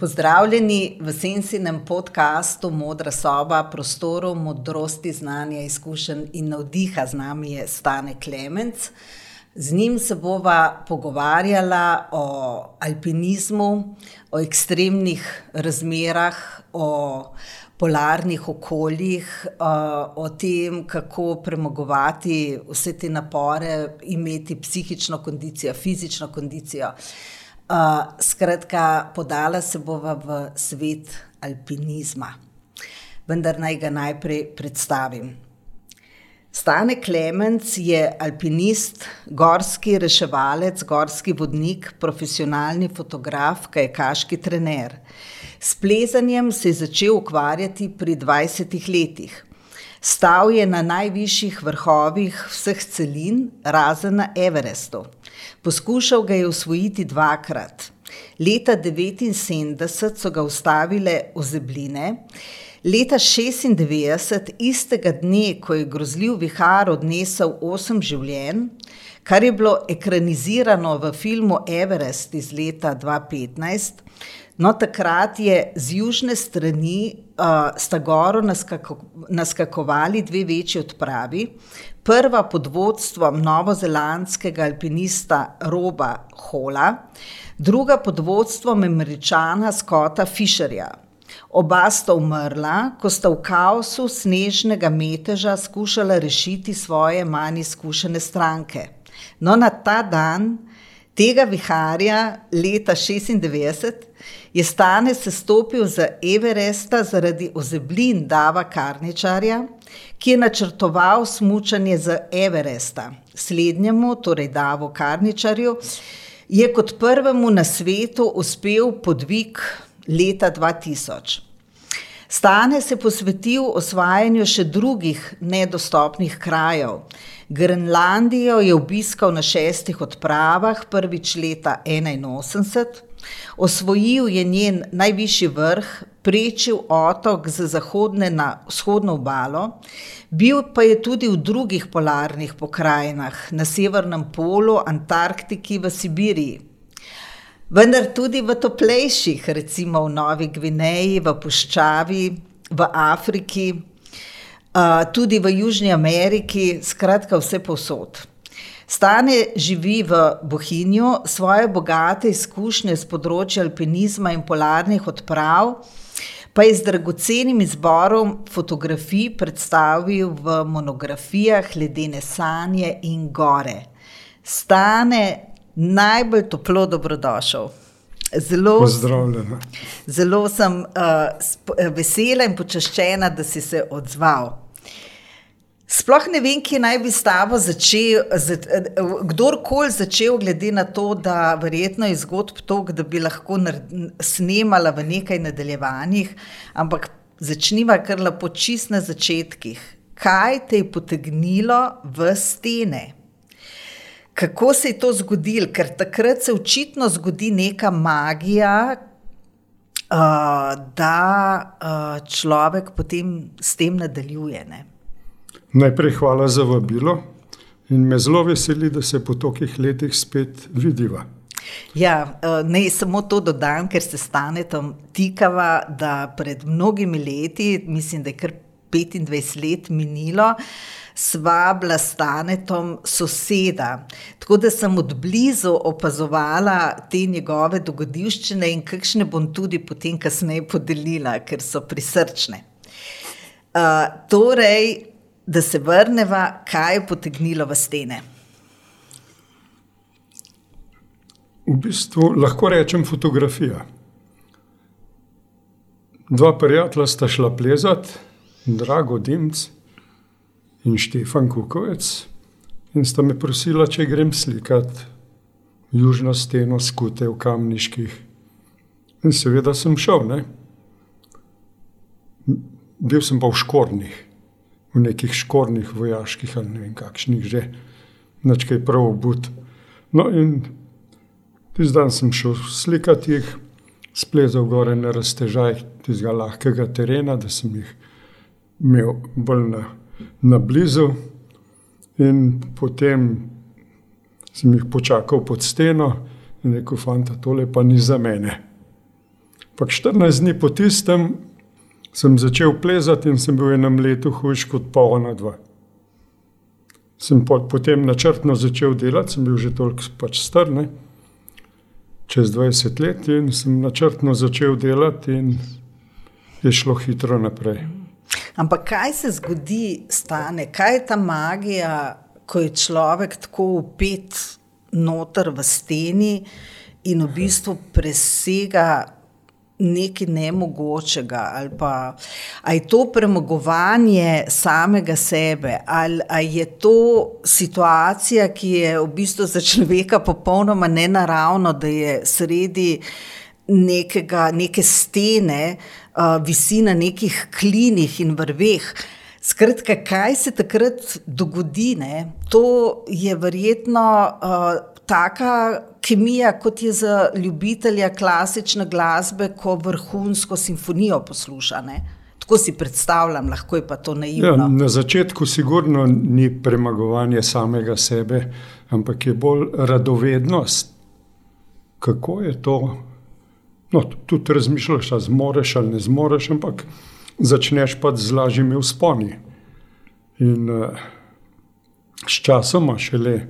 Pozdravljeni v Sensinem podkastu Modra soba, prostoru modrosti, znanja, izkušenj in navdiha. Z nami je Stane Klemenc. Z njim se bova pogovarjala o alpinizmu, o ekstremnih razmerah, o polarnih okoljih, o tem, kako premagovati vse te napore, imeti psihično kondicijo, fizično kondicijo. Skratka, podala se bova v svet alpinizma. Vendar naj ga najprej predstavim. Stane Klemenc je alpinist, gorski reševalec, gorski vodnik, profesionalni fotograf, kajakaški trener. S plezanjem se je začel ukvarjati pri dvajsetih letih. Stal je na najvišjih vrhovih vseh celin, razen na Everestu. Poskušal ga je osvojiti dvakrat. Leta devetinsedemdeset so ga ustavile ozebline, leta šestindevetdeset, istega dne, ko je grozljiv vihar odnesel osem življenj, kar je bilo ekranizirano v filmu Everest iz leta dva petnajst, no, takrat je z južne strani, sta goro naskakovali dve večji odpravi. Prva pod vodstvom novozelandskega alpinista Roba Hola, druga pod vodstvom Američana Scotta Fisherja. Oba sta umrla, ko sta v kaosu snežnega meteža skušala rešiti svoje manj izkušene stranke. No, na ta dan tega viharja leta šestindevetdeset je Stane sestopil z Everesta zaradi ozeblin Dava Karničarja, ki je načrtoval smučanje z Everesta. Slednjemu, torej Davu Karničarju, je kot prvemu na svetu uspel podvig leta dva tisoč. Stane se posvetil osvajanju še drugih nedostopnih krajev. Grenlandijo je obiskal na šestih odpravah, prvič leta enainosemdeset, osvojil je njen najvišji vrh, prečil otok z zahodne na vzhodno obalo, bil pa je tudi v drugih polarnih pokrajinah, na severnem polu, Antarktiki, v Sibiriji. Vendar tudi v toplejših, recimo v Novi Gvineji, v puščavi, v Afriki, tudi v Južni Ameriki, skratka vsepovsod. Stane živi v Bohinju, svoje bogate izkušnje s področja alpinizma in polarnih odprav pa je z dragocenim izborom fotografij predstavil v monografijah Ledene sanje in gore. Stane, najbolj toplo dobrodošel. Zelo, zelo sem, vesela in počaščena, da si se odzval. Sploh ne vem, kje naj bi s tabo začel, kdorkoli začel, glede na to, da verjetno je zgodb toliko, da bi lahko snemala v nekaj nadaljevanjih, ampak začniva kar lepo čisto na začetkih. Kaj te je potegnilo v stene? Kako se je to zgodilo? Ker takrat se očitno zgodi neka magija, da, človek potem s tem nadaljuje, ne. Najprej hvala za vabilo in me zelo veseli, da se po tolikih letih spet vidiva. Ja, naj samo to dodam, ker se s Stanetom tikava, da pred mnogimi leti, mislim, da je kar petindvajset let minilo, sva bila s Stanetom soseda. Tako da sem od blizu opazovala te njegove dogodivščine in kakšne bom tudi potem kasneje podelila, ker so prisrčne. torej, da se vrneva, kaj je potegnilo v stene? V bistvu lahko rečem fotografija. Dva prijatelja sta šla plezat, Drago Dimc in Štefan Kukovec, in sta me prosila, če grem slikat južno steno Skute v Kamniških. In seveda sem šel, ne. Bil sem pa v škornjih. V nekih škornjih vojaških ali ne vem kakšnih že. Nič kaj prav obut. No, in tisti dan sem šel slikat jih, splezal gor na raztežaj tistega lahkega terena, da sem jih imel bolj na, na blizu. In potem sem jih počakal pod steno in rekel: "Fanta, tole pa ni za mene." Pa 14 dni po tistem sem začel plezati in sem bil v enem letu hujš kot pa ona dva. Sem potem načrtno začel delati, sem bil že toliko pač star, ne? čez 20 let in sem načrtno začel delati in je šlo hitro naprej. Ampak kaj se zgodi, stane, kaj je ta magija, ko je človek tako upet noter v steni in v bistvu presega nekaj nemogočega, ali pa ali je to premagovanje samega sebe, ali, ali je to situacija, ki je v bistvu za človeka popolnoma nenaravna, da je sredi nekega, neke stene, uh, visi na nekih klinih in vrveh. Skratka, kaj se takrat dogodi? Ne? To je verjetno uh, taka kemija, kot je za ljubitelja klasične glasbe, ko vrhunsko simfonijo posluša. Ne? Tako si predstavljam, lahko je pa to naivno. Ja, na začetku sigurno ni premagovanje samega sebe, ampak je bolj radovednost. Kako je to? No, tudi razmišljaš, ali zmoreš ali ne zmoreš, ampak začneš pa z lažjimi vzponi. In uh, s časoma šele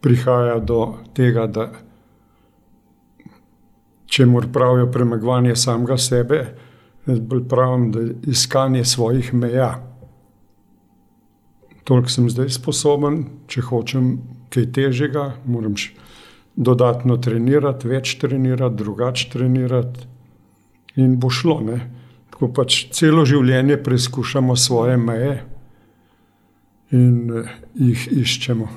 prihaja do tega, da če mora pravijo premagovanje samega sebe, bolj pravim, da je iskanje svojih meja. Toliko sem zdaj sposoben, če hočem kaj težjega, moram dodatno trenirati, več trenirati, drugače trenirati in bo šlo. Ne? Tako pač celo življenje preizkušamo svoje meje in eh, jih iščemo.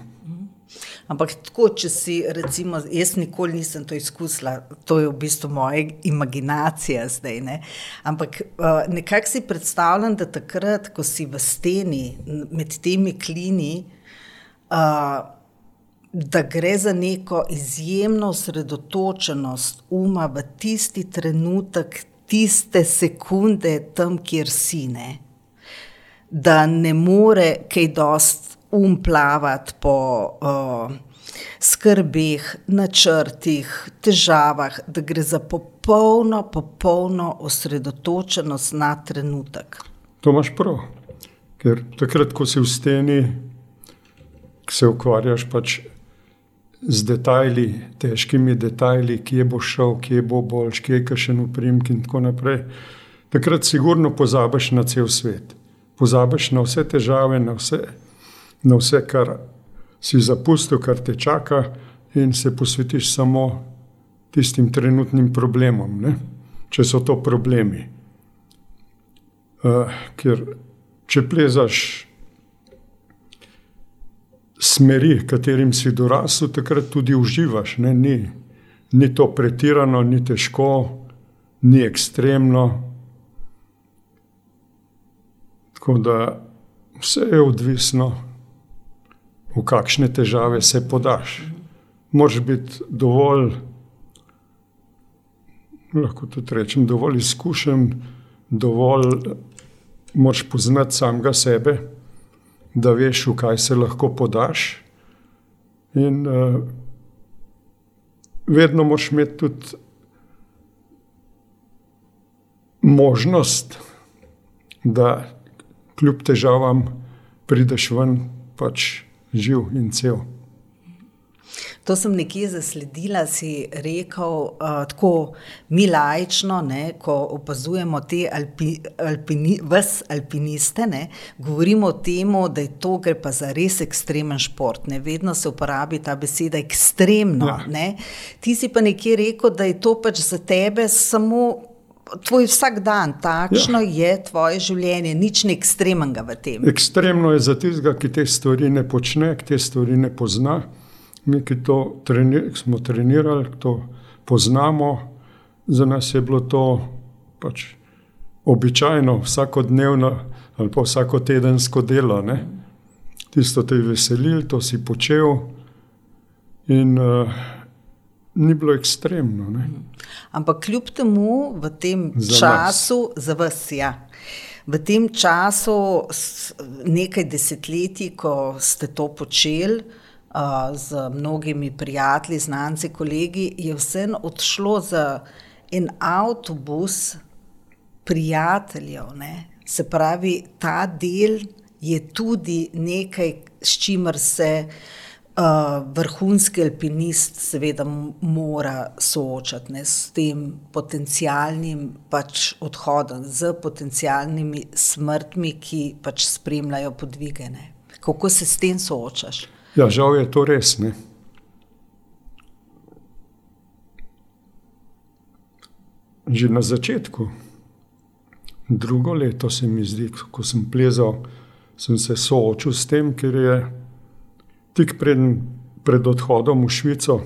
Ampak tako, če si, recimo, jaz nikoli nisem to izkusila, to je v bistvu moja imaginacija zdaj. Ne? Ampak uh, nekako si predstavljam, da takrat, ko si v steni med temi klini, uh, da gre za neko izjemno osredotočenost uma v tisti trenutek, tiste sekunde, tam, kjer si ne. Da ne more kaj dosti um plavati po uh, skrbeh, načrtih, težavah, da gre za popolno, popolno osredotočenost na trenutek. To imaš prav. Ker takrat, ko si v steni, se ukvarjaš pač z detajli, težkimi detajli, kje bo šel, kje bo boljš, kje je še en uprimek in tako naprej. Takrat sigurno pozabiš na cel svet. Pozabiš na vse težave, na vse na vse, kar si zapustil, kar te čaka, in se posvetiš samo tistim trenutnim problemom, ne? če so to problemi. Uh, ker če plezaš smeri, katerim si dorasel, takrat tudi uživaš. Ni, ni to pretirano, ni težko, ni ekstremno. Tako da vse je odvisno v kakšne težave se podaš. Moraš biti dovolj, lahko tudi rečem, dovolj izkušen, dovolj moraš poznati samega sebe, da veš, v kaj se lahko podaš. In uh, vedno moraš imeti tudi možnost, da kljub težavam prideš ven pač živ in cel. To sem nekje zasledila, si rekel, uh, tako mi lajično, ne, ko opazujemo te alpi, alpini, vse alpiniste, ne, govorimo o tem, da je to gre pa za res ekstremen šport. Ne. Vedno se uporabi ta beseda ekstremno. Ja. Ti si pa nekje rekel, da je to pač za tebe samo tvoj vsak dan, takšno ja. je tvoje življenje, nič ne ekstremnega v tem. Ekstremno je za tistega, ki te stvari ne počne, ki te stvari ne pozna. Mi, ki to treni, smo trenirali, to poznamo, za nas je bilo to pač običajno, vsakodnevno ali pa vsakotedensko delo. Ne? Tisto te je veselilo, to si počel. In, uh, ni bilo ekstremno. Ne? Ampak kljub temu, v tem za času, nas. za vas, ja. V tem času, nekaj desetletij, ko ste to počeli uh, z mnogimi prijatelji, znanci, kolegi, je vseeno odšlo za en avtobus prijateljev. Ne? Se pravi, ta del je tudi nekaj, s čimer se uh, vrhunski alpinist, seveda, mora soočati ne? s tem potencialnim pač odhodom, z potencialnimi smrtmi, ki pač spremljajo podvige. Ne? Kako se s tem soočaš? Ja, žal je to res. Ne? Že na začetku, drugo leto se mi zdi, ko sem plezal, sem se soočil s tem, ker je tik pred, pred odhodom v Švico,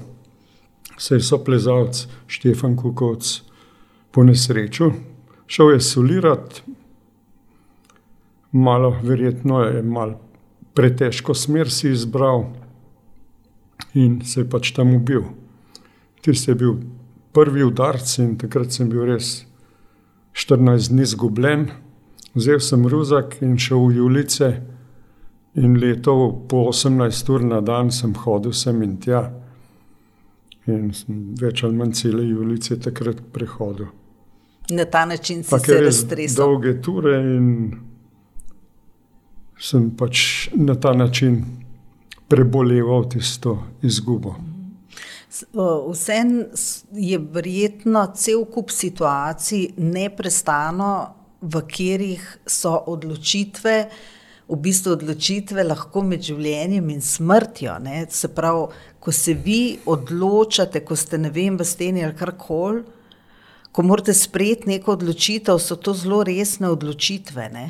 se je soplezalec Štefan Kukovc po nesreču, šel je solirati, malo, verjetno je malo pretežko smer si izbral in se je pač tam ubil. Tisti je bil prvi udarc in takrat sem bil res 14 dni izgubljen. Vzel sem ruzak in šel v Julice, in leto po 18 ur na dan sem hodil sem in tja. In več ali manj cele Julice takrat prehodil. Na ta način si se raztresel. Dolge ture in sem pač na ta način preboleval tisto izgubo. Vsem je verjetno cel kup situacij neprestano, v katerih so odločitve, v bistvu odločitve lahko med življenjem in smrtjo. Ne? Se pravi, ko se vi odločate, ko ste ne vem, v steni ali karkoli, ko morate sprejeti neko odločitev, so to zelo resne odločitve. Ne?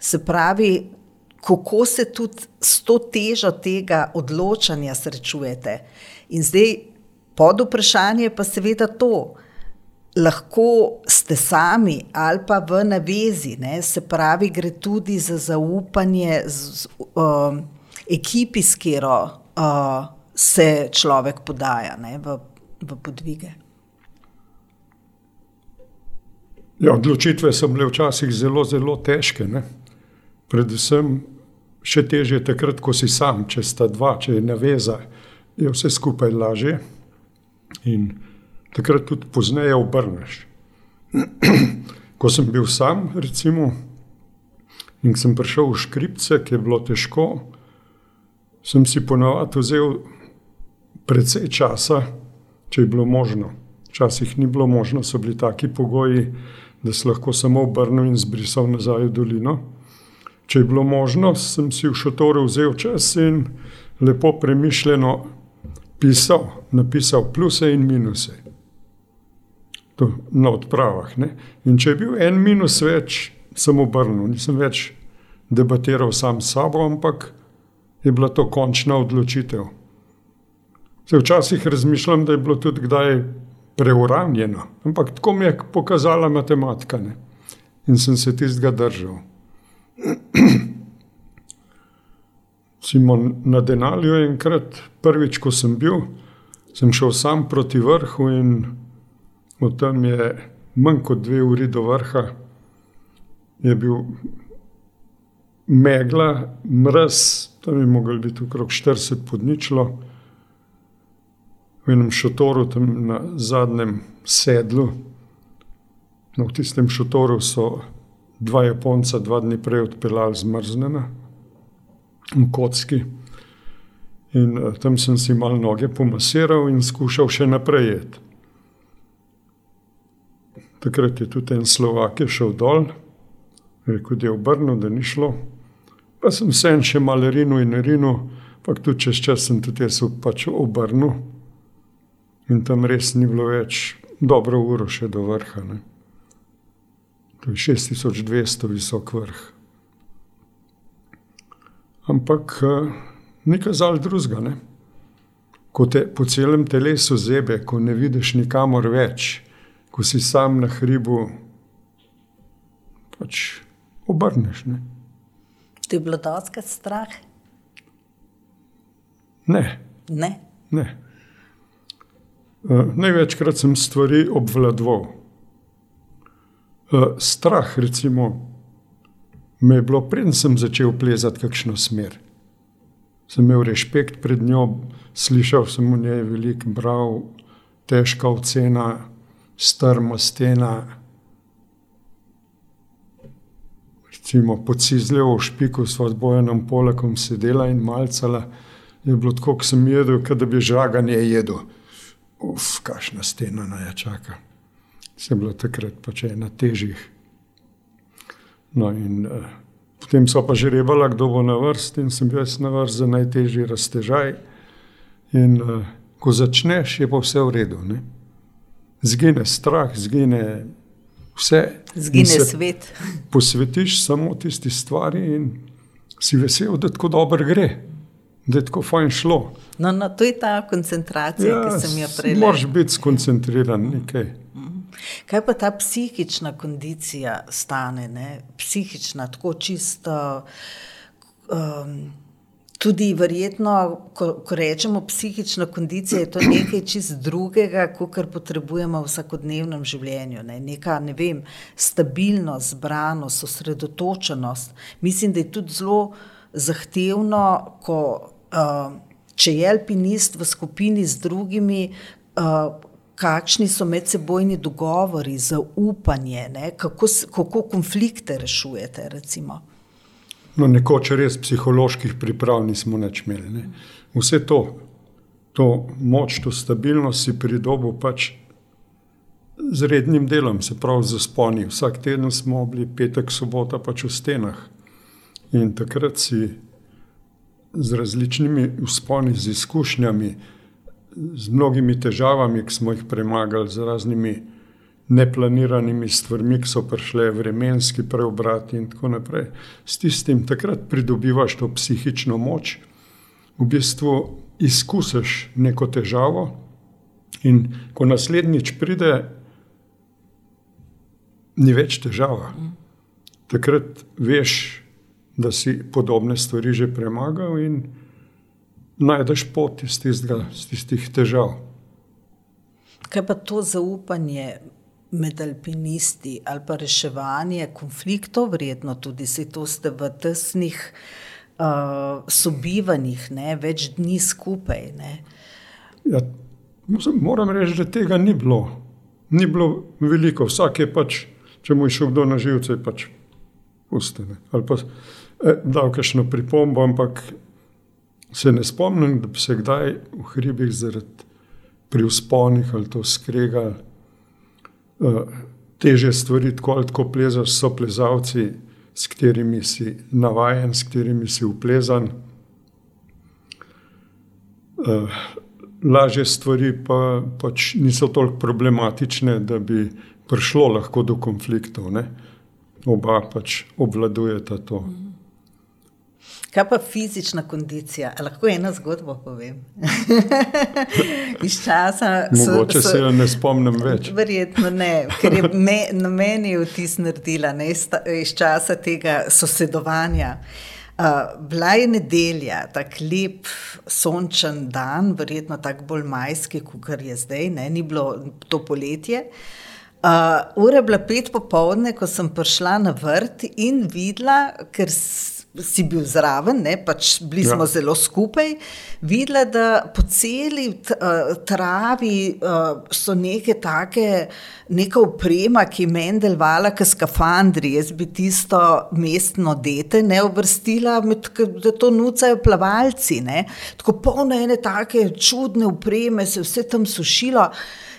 Se pravi, kako se tudi s to težo tega odločanja srečujete. In zdaj pod vprašanje pa seveda to. Lahko ste sami ali pa v navezi, ne? se pravi, gre tudi za zaupanje z, uh, ekipi, s katero uh, se človek podaja ne? v, v podvige. Ja, odločitve so bile včasih zelo, zelo težke. Ne? Predvsem še težje takrat, ko si sam, če sta dva, če je naveza, je vse skupaj lažje. In takrat tudi pozneje obrneš. ko sem bil sam, recimo, in sem prišel v škripce, ki je bilo težko, sem si ponovadi vzel precej časa, če je bilo možno. Včasih ni bilo možno, so bili taki pogoji, da si lahko samo obrnil in zbrisal nazaj v dolino. Če je bilo možno, sem si v šotoru vzel čas in lepo premišljeno pisal, napisal pluse in minuse. To na odpravah. Ne? In če je bil en minus več, sem obrnil, nisem več debatiral sam s sabo, ampak je bila to končna odločitev. Se včasih razmišljam, da je bilo tudi kdaj preuranjeno, ampak tako mi je pokazala matematika ne? in sem se tistega držal. Simon na Denalju enkrat, prvič, ko sem bil, sem šel sam proti vrhu in od tam je manj kot dve uri do vrha, je bil megla, mraz, tam je mogel biti okrog 40 podničlo, v enem šotoru, tam na zadnjem sedlu. No, v tistem šotoru so dva Japonca, dva dni prej odpeljali zmrznjena v kocki. In uh, tam sem si malo noge pomasiral in skušal še naprej jeti. Takrat je tudi en Slovak šel dol, rekel, da je obrnil, da ni šlo. Pa sem se en še malo rinil in rinil, pa tudi čez čas sem tudi jaz pač obrnil. In tam res ni bilo več dobro uro še do vrha. Ne. To je 6200 visok vrh. Ampak eh, ni kazal drugega. Ko te po celem telesu zebe, ko ne vidiš nikamor več, ko si sam na hribu, pač obrneš. Ne? Ti je bilo dosti strah? Ne. ne? ne. Uh, največkrat sem stvari obvladoval. Uh, strah, recimo, me je bilo, preden sem začel plezati kakšno smer. Sem imel respekt pred njo, slišal sem o njej veliko, bral, težka ocena, strma stena. Recimo, pod Špiku smo z Bojanom Polakom sedela in malcala. Je bilo tako, kot sem jedel, da bi žaganje jedel. Uf, kašna stena naj čaka. Se je bilo takrat pač ena težjih. No, in uh, potem so pa že rebala, kdo bo na vrsti, in sem bil jaz na vrsti za najtežji raztežaj. In uh, ko začneš, je pa vse v redu. Ne? Zgine strah, zgine vse. Zgine svet. Posvetiš samo tisti stvari in si vesel, da tako dobro gre da je tako fajn šlo. No, no, to je ta koncentracija, ja, ki sem jo prej videl. Moraš biti skoncentriran, nekaj. Kaj pa ta psihična kondicija stane, ne? psihična, tako čisto. Um, tudi, verjetno, ko, ko rečemo psihična kondicija, je to nekaj čist drugega, kot kar potrebujemo v vsakodnevnem življenju. Ne? Neka ne vem, stabilnost, zbranost, osredotočenost. Mislim, da je tudi zelo zahtevno, ko uh, če je alpinist v skupini z drugimi, uh, kakšni so medsebojni dogovori, zaupanje, ne? kako, kako konflikte rešujete. Recimo. No, nekoč res psiholoških priprav nismo več imeli. Ne? Vse to, to moč, to stabilnost si pridobil pač z rednim delom, se pravi za sponi. Vsak teden smo bili petek, sobota pač v stenah. In takrat si z različnimi usponi, z izkušnjami, z mnogimi težavami, ki smo jih premagali, z raznimi neplaniranimi stvarmi, ki so prišle, vremenski preobrati in tako naprej. S tistim takrat pridobivaš to psihično moč, v bistvu izkusiš neko težavo, in ko naslednjič pride, ni več težava. Takrat veš, da si podobne stvari že premagal in najdeš pot iz, tistega, iz tistih težav. Kaj pa to zaupanje med alpinisti ali pa reševanje konfliktov, vredno tudi se to ste v tesnih uh, sobivanjih, ne, več dni skupaj. Ja, moram reči, da tega ni bilo. Ni bilo veliko, vsak je pač, če mu je šel kdo na živce, pač pustene. Ali pa Eh, dal kakšno pripombo, ampak se ne spomnim, da bi se kdaj v hribih zaradi pri usponih ali to skregal. Eh, teže stvari, tako ali tako plezaš, so plezalci, s katerimi si navaden, s katerimi si uplezan. Eh, lažje stvari pa pač niso toliko problematične, da bi prišlo lahko do konfliktov. Ne? Oba pač obvladujeta to. Mm. Kaj pa fizična kondicija? A lahko eno zgodbo povem? Iz časa. Mogoče so, se jo ne spomnim več. Verjetno ne, ker je me, na meni vtis naredila ne, iz časa tega sosedovanja. Uh, bila je nedelja, tako lep, sončen dan, verjetno tako bolj majski, kot je zdaj, ne, ni bilo to poletje. Uh, ura je bila pet popovdne, ko sem prišla na vrt in videla, ker si bil zraven, ne, pač bili smo ja. zelo skupaj, videla, da po celi uh, travi uh, so neke take, neka uprema, ki meni delovala, kot skafandri. Jaz bi tisto mestno dete ne uvrstila, da to nucajo plavalci. Ne. Tako polno ene take čudne upreme, se vse tam sušilo.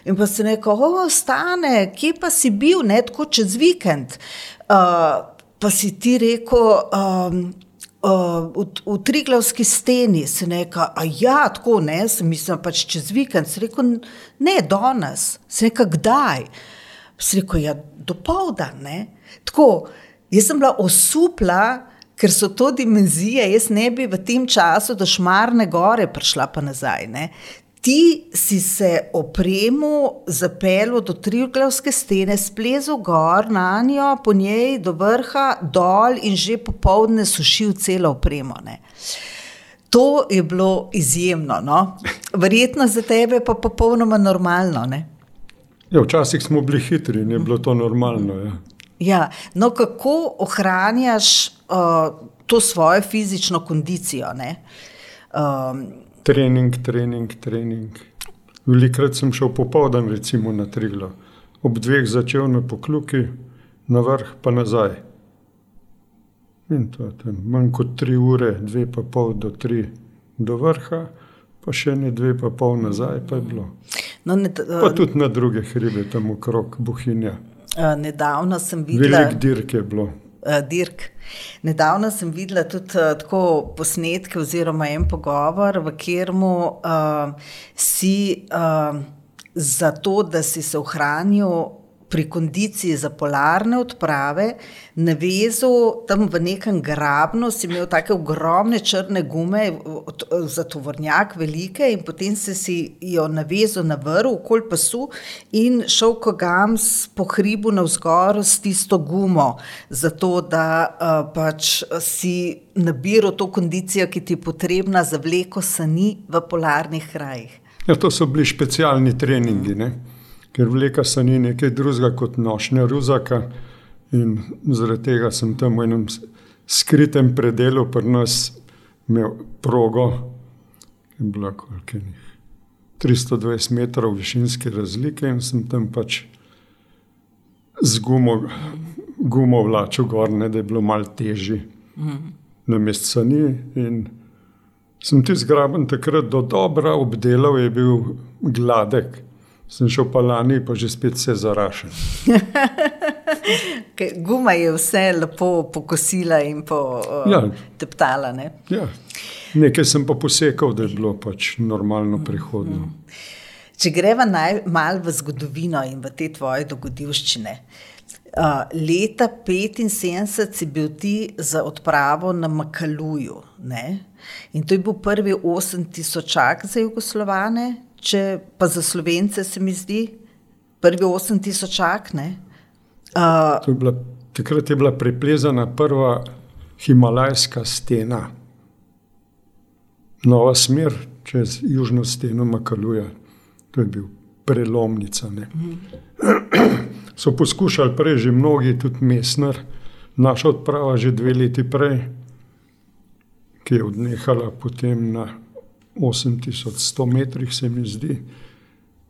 In pa se neko, ostane, kje pa si bil, ne tako čez vikend. Uh, pa si ti rekel, um, uh, v, v Triglavski steni se neka, a ja, tako ne, sem mislil pač čez vikend, se rekel, ne, danes, se neka kdaj. Se rekel, ja, do povda, ne. Tako, jaz sem bila osupla, ker so to dimenzije, jaz ne bi v tem času do Šmarne gore prišla pa nazaj, ne. Ti si se opremo zapeljal do Triglavske stene, splezel gor na njo, po njej do vrha, dol in že popoldne sušil celo opremo. Ne. To je bilo izjemno, no? verjetno za tebe pa popolnoma normalno. Ja, včasih smo bili hitri in je bilo to normalno. Ja. Ja, no, kako ohranjaš uh, to svojo fizično kondicijo? Um, trening, trening, trening. Velikrat sem šel popoldan, recimo na Triglo, ob dveh začel na pokluki, na vrh pa nazaj. In to je tam manj kot tri ure, dve pa pol do tri do vrha, pa še ne dve pa pol nazaj, pa je bilo. No, ne, Pa tudi na druge hribe, tam okrog Bohinja. uh, nedavno sem videla. Velik dirk je bilo. Uh, Dirk. Nedavno sem videla tudi uh, tako posnetke oziroma en pogovor, v katerem uh, si uh, za to, da si se ohranil pri kondiciji za polarne odprave, navezal tam v nekem grabnu, si imel tako ogromne črne gume, za tovornjak velike in potem si, si jo navezal na vrv, okoli pasu in šel kogams po hribu navzgor s tisto gumo, zato da uh, pač si nabiral to kondicijo, ki ti je potrebna za vleko sani v polarnih krajih. Ja, to so bili specialni treningi, ne? Ker vleka se ni nekaj drugega kot nošnja ruzaka. In zaradi tega sem tam v enem skritem predelu pri nas imel progo, ki je bila koliko je njih, 320 metrov višinske razlike in sem tam pač z gumo, gumo vlačil gor, ne, da je bilo malo težje na mestu sani. In sem ti zgraben takrat do dobra obdelal, je bil gladek. Sem šel pa lani, pa že spet se zarašen. Ker Guma je vse lepo pokosila in po, uh, Ja. teptala. Ne? Ja. Nekaj sem pa posekal, da je bilo pač normalno prehodno. Če greva malo v zgodovino in v te tvoje dogodivščine. Uh, leta 75 si bil ti za odpravo na Makaluju. Ne? In to je bil prvi 8000 za Jugoslovane, če pa za Slovence se mi zdi prvi 8000. Uh, To je Bila, takrat je bila preplezana prva himalajska stena, nova smer čez južno steno Makaluja. To je bil prelomnica. Ne. So poskušali prej že mnogi, tudi Mesner, naša odprava že dve leti prej, ki je odnehala potem na 8100 metrih, se mi zdi.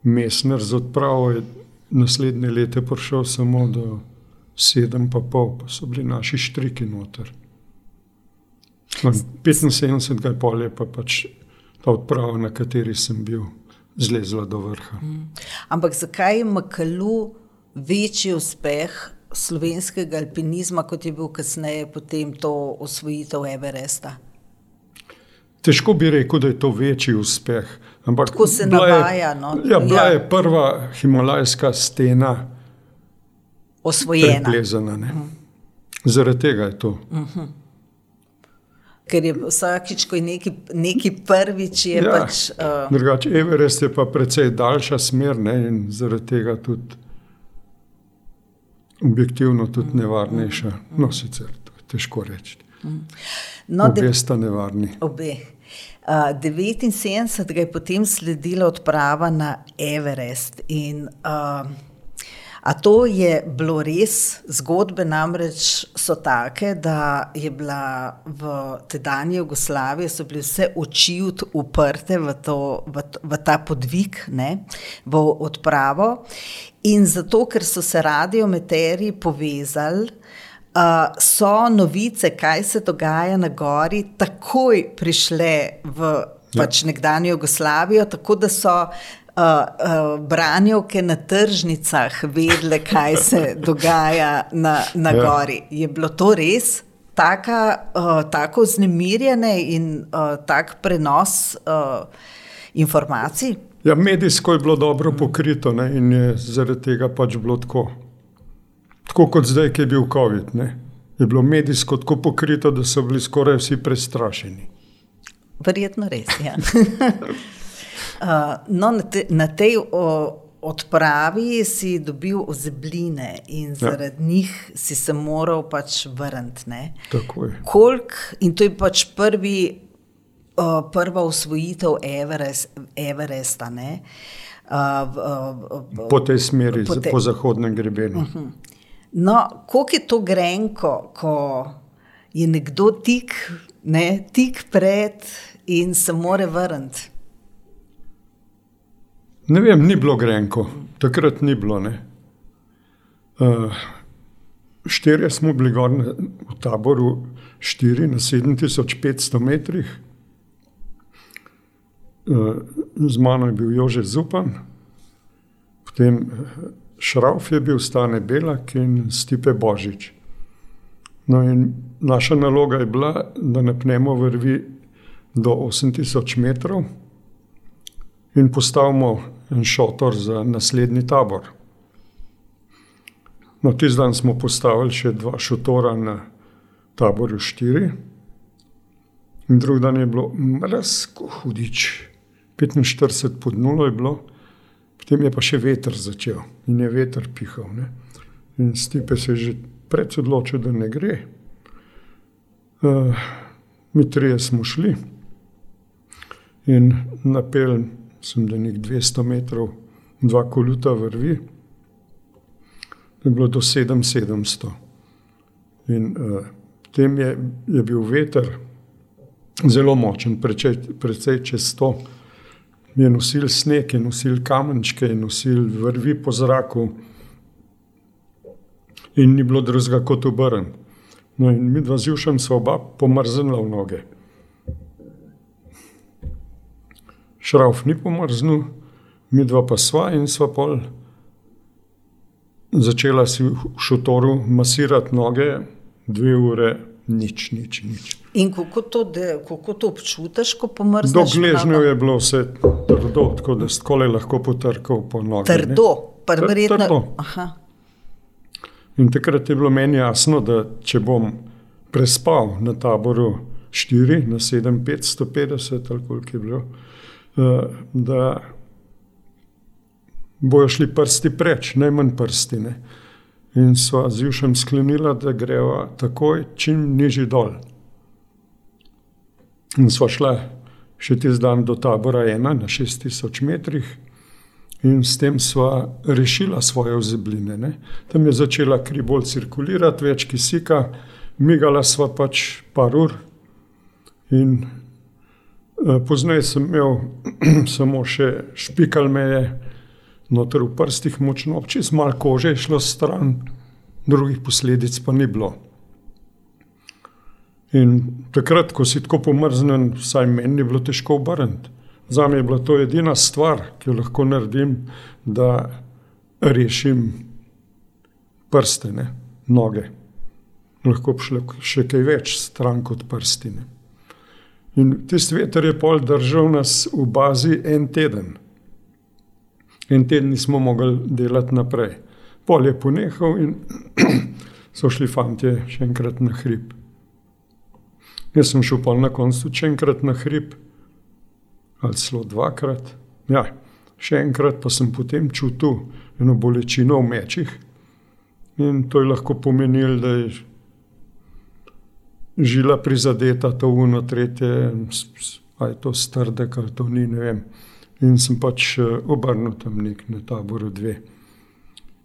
Mesner z odpravo je naslednje leto prišel samo do 7,5, pa so bili naši štriki noter. No, 75 pol je pa pač ta odprava, na kateri sem bil, zlezla do vrha. ampak zakaj je Makalu večji uspeh slovenskega alpinizma, kot je bil kasneje potem to osvojitev Everesta? Težko bi rekel, da je to večji uspeh. Ampak Tako se bila navaja, Je, no. ja, bila Ja. je prva himalajska stena Osvojena. preplezana. Ne? Zaradi tega je to. Ker je vsakič, ko je neki, neki prvič, je ja. pač. Uh, Drugače, Everest je pa precej daljša smer ne? in zaradi tega tudi objektivno tudi nevarnejša. No, sicer to je težko reči. no, Obe sta nevarni. obe. Uh, 79 je potem sledila odprava na Everest. In, uh, a to je bilo res, zgodbe namreč so take, da je bila v tedanji Jugoslaviji, so bile vse oči uprte v, to, v, v ta podvig, ne, v odpravo. In zato, ker so se radiometerji povezali, Uh, so novice, kaj se dogaja na gori, takoj prišle v pač nekdanjo Jugoslavijo, tako da so uh, uh, branjevke na tržnicah vedele, kaj se dogaja na, na Ja. gori. Je bilo to res? Taka, uh, tako vznemirjene in uh, tak prenos uh, informacij? Ja, medijsko je bilo dobro pokrito ne? in je zaradi tega pač bilo tako. Tako kot zdaj, ki je bil COVID. Ne? Je bilo medijsko tako pokrito, da so bili skoraj vsi prestrašeni. Verjetno res. Ja. uh, no, na, te, na tej o, odpravi si dobil ozebline in zaradi ja. njih si se moral pač vrniti. Kolik, in to je pač prvi, uh, prva usvojitev Everest, Everesta. Ne? Uh, v, uh, Po tej smeri, Po tej- po zahodnem grebenu. Uh -huh. No, koliko je to grenko, ko je nekdo tik, ne, tik pred in se more vrniti. Ne vem, ni bilo grenko, takrat ni bilo. Ne? Uh, štirje smo bili gor na, v taboru, štiri na 7500 metrih. Uh, z mano je bil Jože Zupan, potem Šrauf je bil Stane Belak in Stipe Božič. No in naša naloga je bila, da napnemo vrvi do 8000 metrov in postavimo en šotor za naslednji tabor. No, tisti dan smo postavili še dva šotora na taboru 4, in drugi dan je bilo mrzko hudič, 45 pod nulo je bilo, potem je pa še veter začel in je veter pihal. Ne? In Stipe se je že pred odločil, da ne gre. Uh, mi trije smo šli in napel sem do nek 200 metrov, dva koluta vrvi, je bilo do 7700. In uh, potem je, je bil veter zelo močen, precej čez 100. Je nosil sneg, je nosil kamenčke, je nosil vrvi po zraku, in ni bilo drugega kot obrn. No, in mi dva z Jušem so oba pomrznila v noge. Šrauf ni pomrznil, mi dva pa sva in sva pol začela si v šotoru masirati noge, dve ure, nič, nič. nič. In kako to, de, kako to občutiš, ko pomrzneš? Do gležnjev je bilo vse trdo, tako da si lahko potrkal po nogah. Trdo, prvo. Trdo. In takrat je bilo meni jasno, da če bom prespal na taboru 4, na 7, 550 ali koliko je bilo, eh, da bojo šli prsti preč, najmanj prsti. Ne? In sva z Jušem sklenila, da greva takoj, čim nižji dol. In sva šla še tisti dan do tabora 1 na 6000 metrih in s tem sva rešila svoje ozebline. Ne. Tam je začela kri bolj cirkulirati, več kisika, migala sva pač par ur. In eh, pozneje sem imel samo še špikal meje, noter v prstih močno, čez malo kože je šlo stran, drugih posledic pa ni bilo. In takrat, ko si tako pomrznen, vsaj meni je bilo težko obrniti. Za me je bila to edina stvar, ki jo lahko naredim, da rešim prstene, noge. Lahko bi šlo še kaj več stran kot prstine. In tisti veter je pol držal nas v bazi en teden. En teden nismo mogli delati naprej. Pol je ponehal in so šli fanti še enkrat na hrib. Jaz sem šel pol na koncu še enkrat na hrib ali celo dvakrat. Ja, še enkrat pa sem potem čutil eno bolečino v mečih in to je lahko pomenilo, da je žila prizadeta, to uno, tretje, ali je to strdek ali to ni, ne vem. In sem pač eh, obrnil tam nek na taboru dve.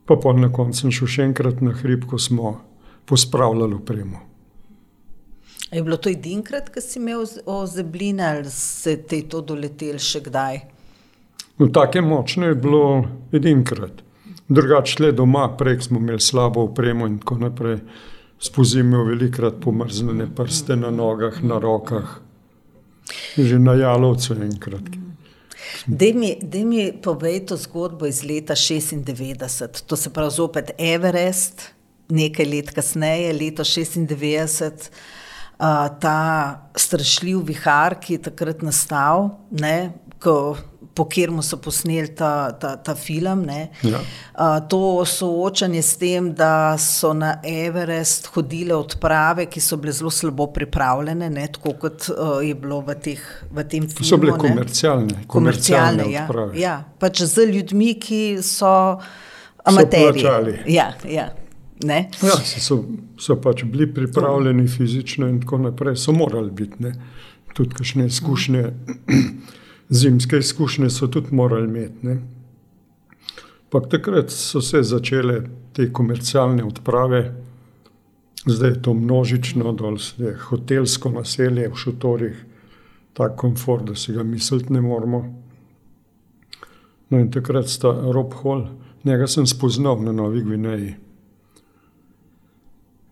Pa pa na koncu sem šel še enkrat na hrib, ko smo pospravljali opremo. Je bilo to edinkrat, ko si imel ozebline, ali se ti je to doletelo še kdaj? No, tako močno je bilo edinkrat. Drugače, le doma, prej smo imeli slabo opremo in tako naprej. Spozimi v velikrat pomrznjene prste na nogah, na rokah, že na jalovcu enkrat. Da mi, mi povej to zgodbo iz leta 96, to se pravi zopet Everest, nekaj let kasneje, leto 96 ta strašljiv vihar, ki je takrat nastal, ne, ko, po katerem so posneli ta, ta, ta film. Ja. A, to soočanje s tem, da so na Everest hodile odprave, ki so bile zelo slabo pripravljene, ne, tako kot uh, je bilo v, teh, v tem filmu. So bile komercialne. Komercialne, ja. ja. Pač z ljudmi, ki so amaterji. Ja, ja. Ja, so, so pač bili pripravljeni fizično in tako naprej, so morali biti. Ne? Tudi kakšne izkušnje, zimske izkušnje so tudi morali imeti. Pak takrat so se začele te komercialne odprave, zdaj je to množično, dol je hotelsko naselje v šotorih, tako komfort, da si ga misliti ne moramo. No in takrat sta Rob Hall, njega sem spoznal na Novi Gvineji.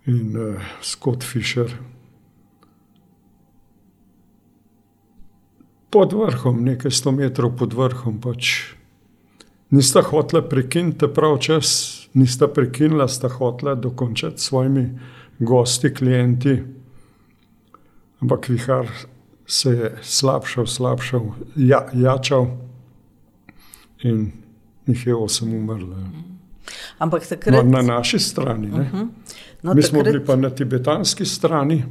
In uh, Scott Fisher. Pod vrhom, nekaj sto metrov pod vrhom, pač nista hotela prekiniti prav čas, nista prekinila, sta hotela dokončati s svojimi gosti, klienti. Ampak vihar se je slabšal, slabšal, ja, jačal in jih je osem umrlo. Ampak takrat... no, na naši strani. Uh -huh. No, Mi takrat... smo bili pa na tibetanski strani.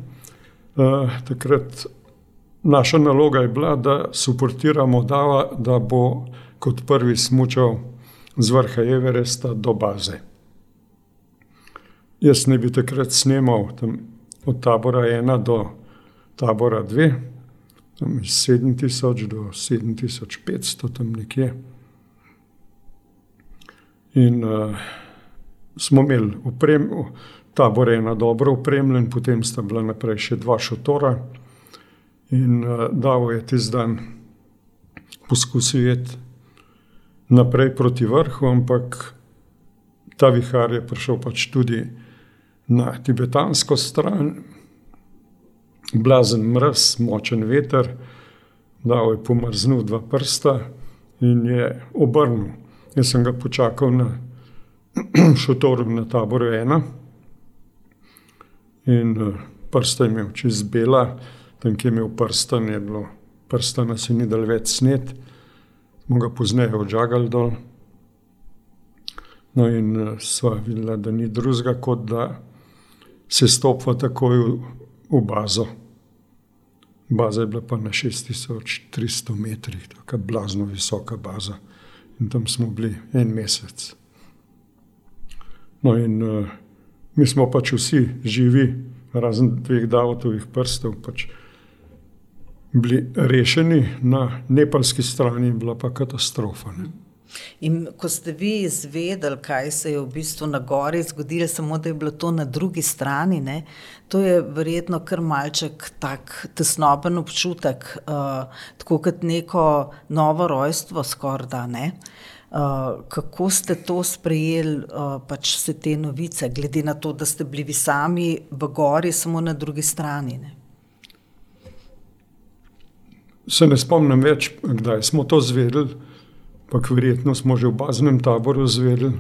Uh, takrat naša naloga je bila, da suportiramo Dava, da bo kot prvi smučal z vrha Everesta do baze. Jaz ne bi takrat snimal od tabora 1 do tabora 2, tam iz 7000 do 7500, tam nekje. In uh, smo imeli uprem, tabor ena dobro upremljen, potem sta bila naprej še dva šotora. In uh, Davo je tisti dan poskusil iti naprej proti vrhu, ampak ta vihar je prišel pač tudi na tibetansko stran, blazen mrz, močen veter, Davo je pomrznil dva prsta in je obrnil. Jaz sem ga počakal na šotoru na taboru ena. In prsta je imel čez bela, tam, ki je imel prsta, je bilo prsta, nas je ni dal več snet, smo ga pozneje odžagali dol. No, in uh, sva videla, da ni drugega, kot da se stopa takoj v, v bazo. Baza je bila pa na 6300 metrih, tako blazno visoka baza. In tam smo bili en mesec. No, in uh, mi smo pač vsi živi, razen dveh davovih prstov, pač bili rešeni, na nepalski strani je bila pa katastrofa. Ne. In ko ste vi izvedeli, kaj se je v bistvu na gori zgodilo, samo da je bilo to na drugi strani, ne, to je verjetno kar malček tak tesnoben občutek, uh, tako kot neko novo rojstvo skoraj da ne. Uh, kako ste to sprejeli, uh, pač vse te novice, glede na to, da ste bili sami v gori, samo na drugi strani? Ne? Se ne spomnim več, kdaj smo to zvedeli, pa verjetno smo že v baznem taboru zvedeli.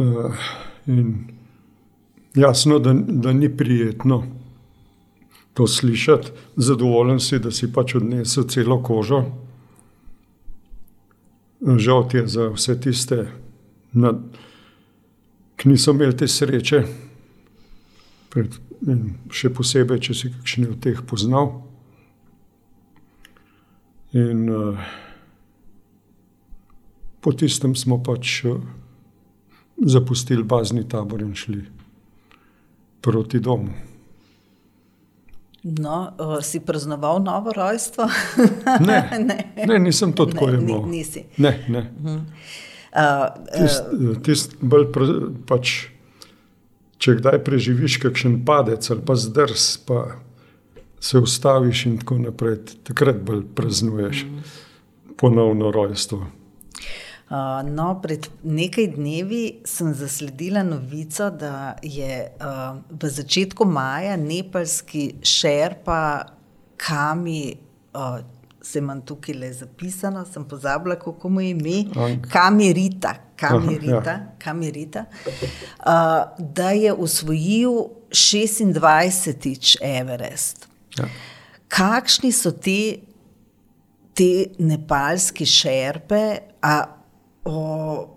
Uh, jasno, da, da ni prijetno to slišati, zadovoljen si, da si pač odnesel celo kožo. Žal ti je za vse tiste, ki niso imeli te sreče, pred, še posebej, če si kakšen od teh poznal. In uh, po tistem smo pač uh, zapustili bazni tabor in šli proti domu. No, uh, si praznoval novo rojstvo? ne, ne. ne, nisem to tako imel. Ni, nisi. Ne, ne. Uh uh, tist, tist bolj, pač, če kdaj preživiš kakšen padec ali pa zdrs, pa se ustaviš in tako naprej, takrat bolj praznuješ -huh. ponovno rojstvo. Uh, no, pred nekaj dnevi sem zasledila novico, da je uh, v začetku maja nepalski šerpa Kami, uh, se imam tukaj le zapisano, sem pozabila, kako mu je ime, Kamirita, Kamirita, ja. Kamirita uh, da je usvojil 26. Everest. Ja. Kakšni so te, te nepalski šerpe? A, o,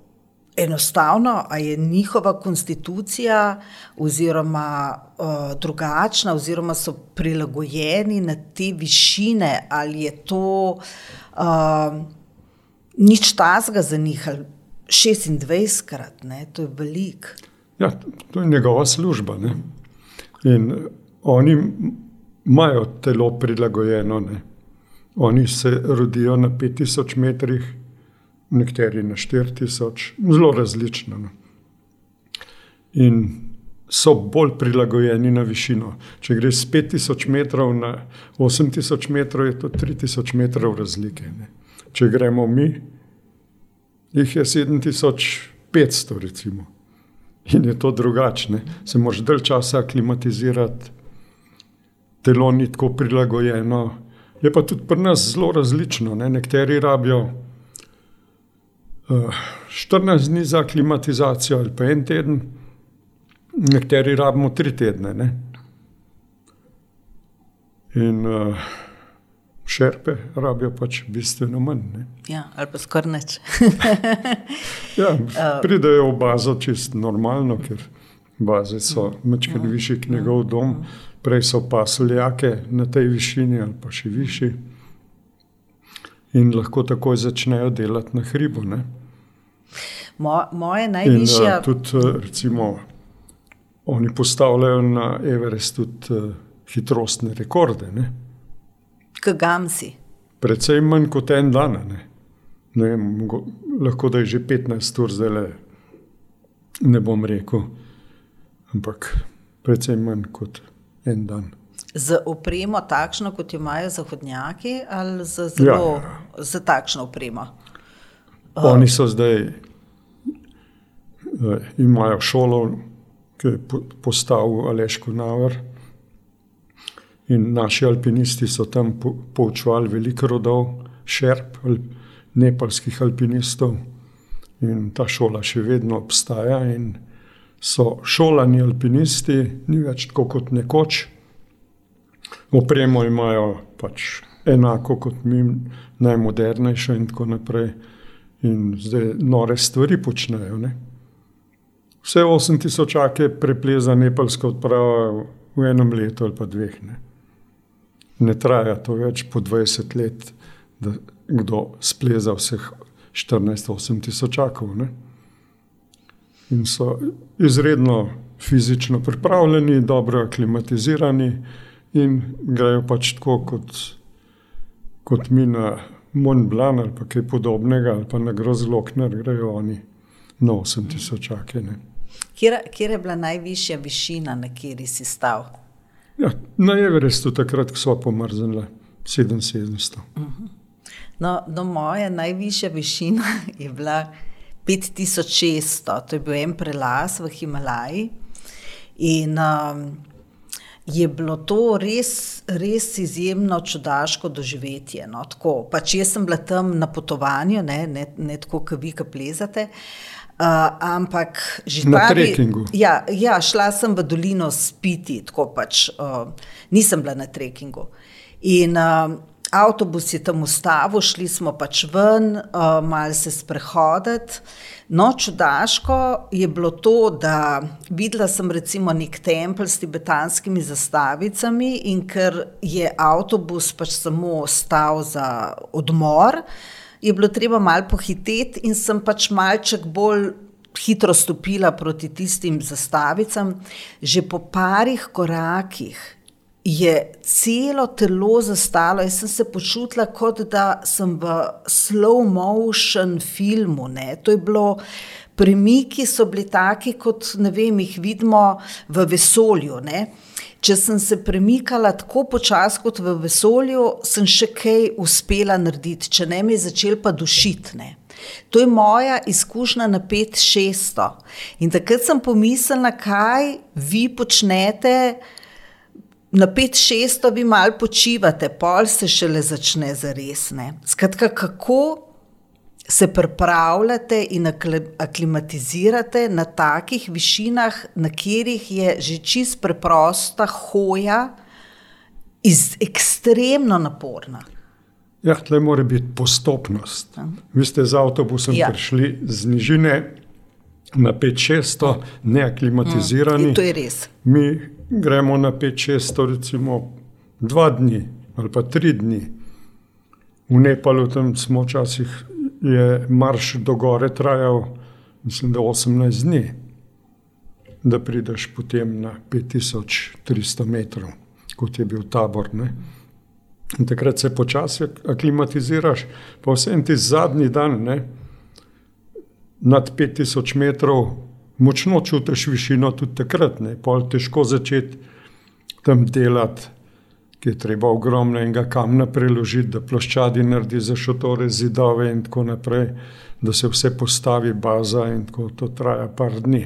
enostavno, ali je njihova konstitucija oziroma o, drugačna, oziroma so prilagojeni na te višine, ali je to o, nič tazga za njih, ali 26 krat, ne, to je velik. Ja, to je njegova služba. Ne. In oni imajo telo prilagojeno. Ne. Oni se rodijo na 5000 metrih nekateri na 4000, zelo različno. No. In so bolj prilagojeni na višino. Če greš z 5000 metrov na 8000 metrov, je to 3000 metrov razlike. Ne. Če gremo mi, jih je 7500, recimo. in je to drugačne. Se moraš dalj časa aklimatizirati, telo ni tako prilagojeno. Je pa tudi pri nas zelo različno. Ne? Nekateri rabijo 14 dni za aklimatizacijo ali pa en teden, nekateri rabimo tri tedne. Ne? In uh, šerpe rabijo pač bistveno manj. Ne? Ja, ali pa skoraj nič. ja, pridejo v bazo čist normalno, ker baze so mečkaj višji kot njegov dom, prej so pa soljake na tej višini ali pa še višji. In lahko takoj začnejo delati na hribu. Mo, moje najvišje. In uh, tudi, uh, recimo, oni postavljajo na Everest tudi uh, hitrostne rekorde. Ne? Kagam si. Predvsem manj kot en dan. Ne? Ne vem, lahko da je že 15 ur zdaj le, ne bom rekel, ampak predvsem manj kot en dan. Z opremo, takšno kot jo imajo zahodnjaki, ali z zelo ja, ja. z takšno opremo? Oni so zdaj, eh, imajo šolo, ki je postavil Aleško Navr. In naši alpinisti so tam poučevali veliko rodov, šerp, nepalskih alpinistov. In ta šola še vedno obstaja in so šolani alpinisti, ni več tako kot nekoč. Opremo imajo pač enako kot mi, najmodernejšo in tako naprej. In zdaj nore stvari počnejo. Ne? Vse 8000 čake prepleza nepalska odprava v enem letu ali pa dveh. Ne? ne traja to več po 20 let, da kdo spleza vseh 14-8 tisočakov. Ne? In so izredno fizično pripravljeni, dobro aklimatizirani in grejo pač tako kot, kot mi na Mont Blanc ali kaj podobnega, ali pa na Grozlokner, grejo oni na 8 tisočake. Kje je bila najvišja višina, na kateri si stal? Ja, na Everestu takrat so pomrznili 7700. No, no, moja najvišja višina je bila 5600, to je bil en prelaz v Himalaji. In um, je bilo to res, res izjemno čudaško doživetje. No, tako, pač jaz sem bila tam na potovanju, ne, ne, ne tako, kot vi, ki plezate. Uh, Uh, ampak že na trekingu. Ja, ja, šla sem v dolino spiti, tako pač uh, nisem bila na trekingu. In uh, avtobus je tam ustavil, šli smo pač ven, uh, malo se sprehoditi. No, čudaško je bilo to, da videla sem recimo nek tempelj s tibetanskimi zastavicami in ker je avtobus pač samo stal za odmor. Uh, je bilo treba malo pohiteti in sem pač malček bolj hitro stopila proti tistim zastavicam. Že po parih korakih je celo telo zastalo, jaz sem se počutila, kot da sem v slow motion filmu. Ne. To je bilo. Premiki so bili taki, kot vem, jih vidimo v vesolju. Ne. Če sem se premikala tako počasi kot v vesolju, sem še kaj uspela narediti, če ne me je začel pa dušiti. Ne. To je moja izkušnja na 5-600. In takrat sem pomislila, kaj vi počnete. Na 5-600 vi malo počivate, pol se šele začne za resne. Skratka, kako se pripravljate in aklimatizirate na takih višinah, na katerih je že čist preprosta hoja, iz ekstremno naporna. Ja, tle mora biti postopnost. Ja. Vi ste z avtobusom ja. prišli z nižine na 5-600, neaklimatizirani. Mm, to je res. Mi gremo na 5-600, recimo dva dni ali pa tri dni. V Nepalu tam smo včasih je marš do gore trajal, mislim, da 18 dni, da prideš potem na 5300 metrov, kot je bil tabor. Ne? In takrat se počasi aklimatiziraš, pa vsem ti zadnji dan, ne? nad 5000 metrov, močno čutiš višino tudi takrat, ne? pa je težko začeti tam delati ki je treba ogromno enega kamna preložiti, da ploščadi naredi za šotore, zidove in tako naprej, da se vse postavi baza in tako to traja par dni.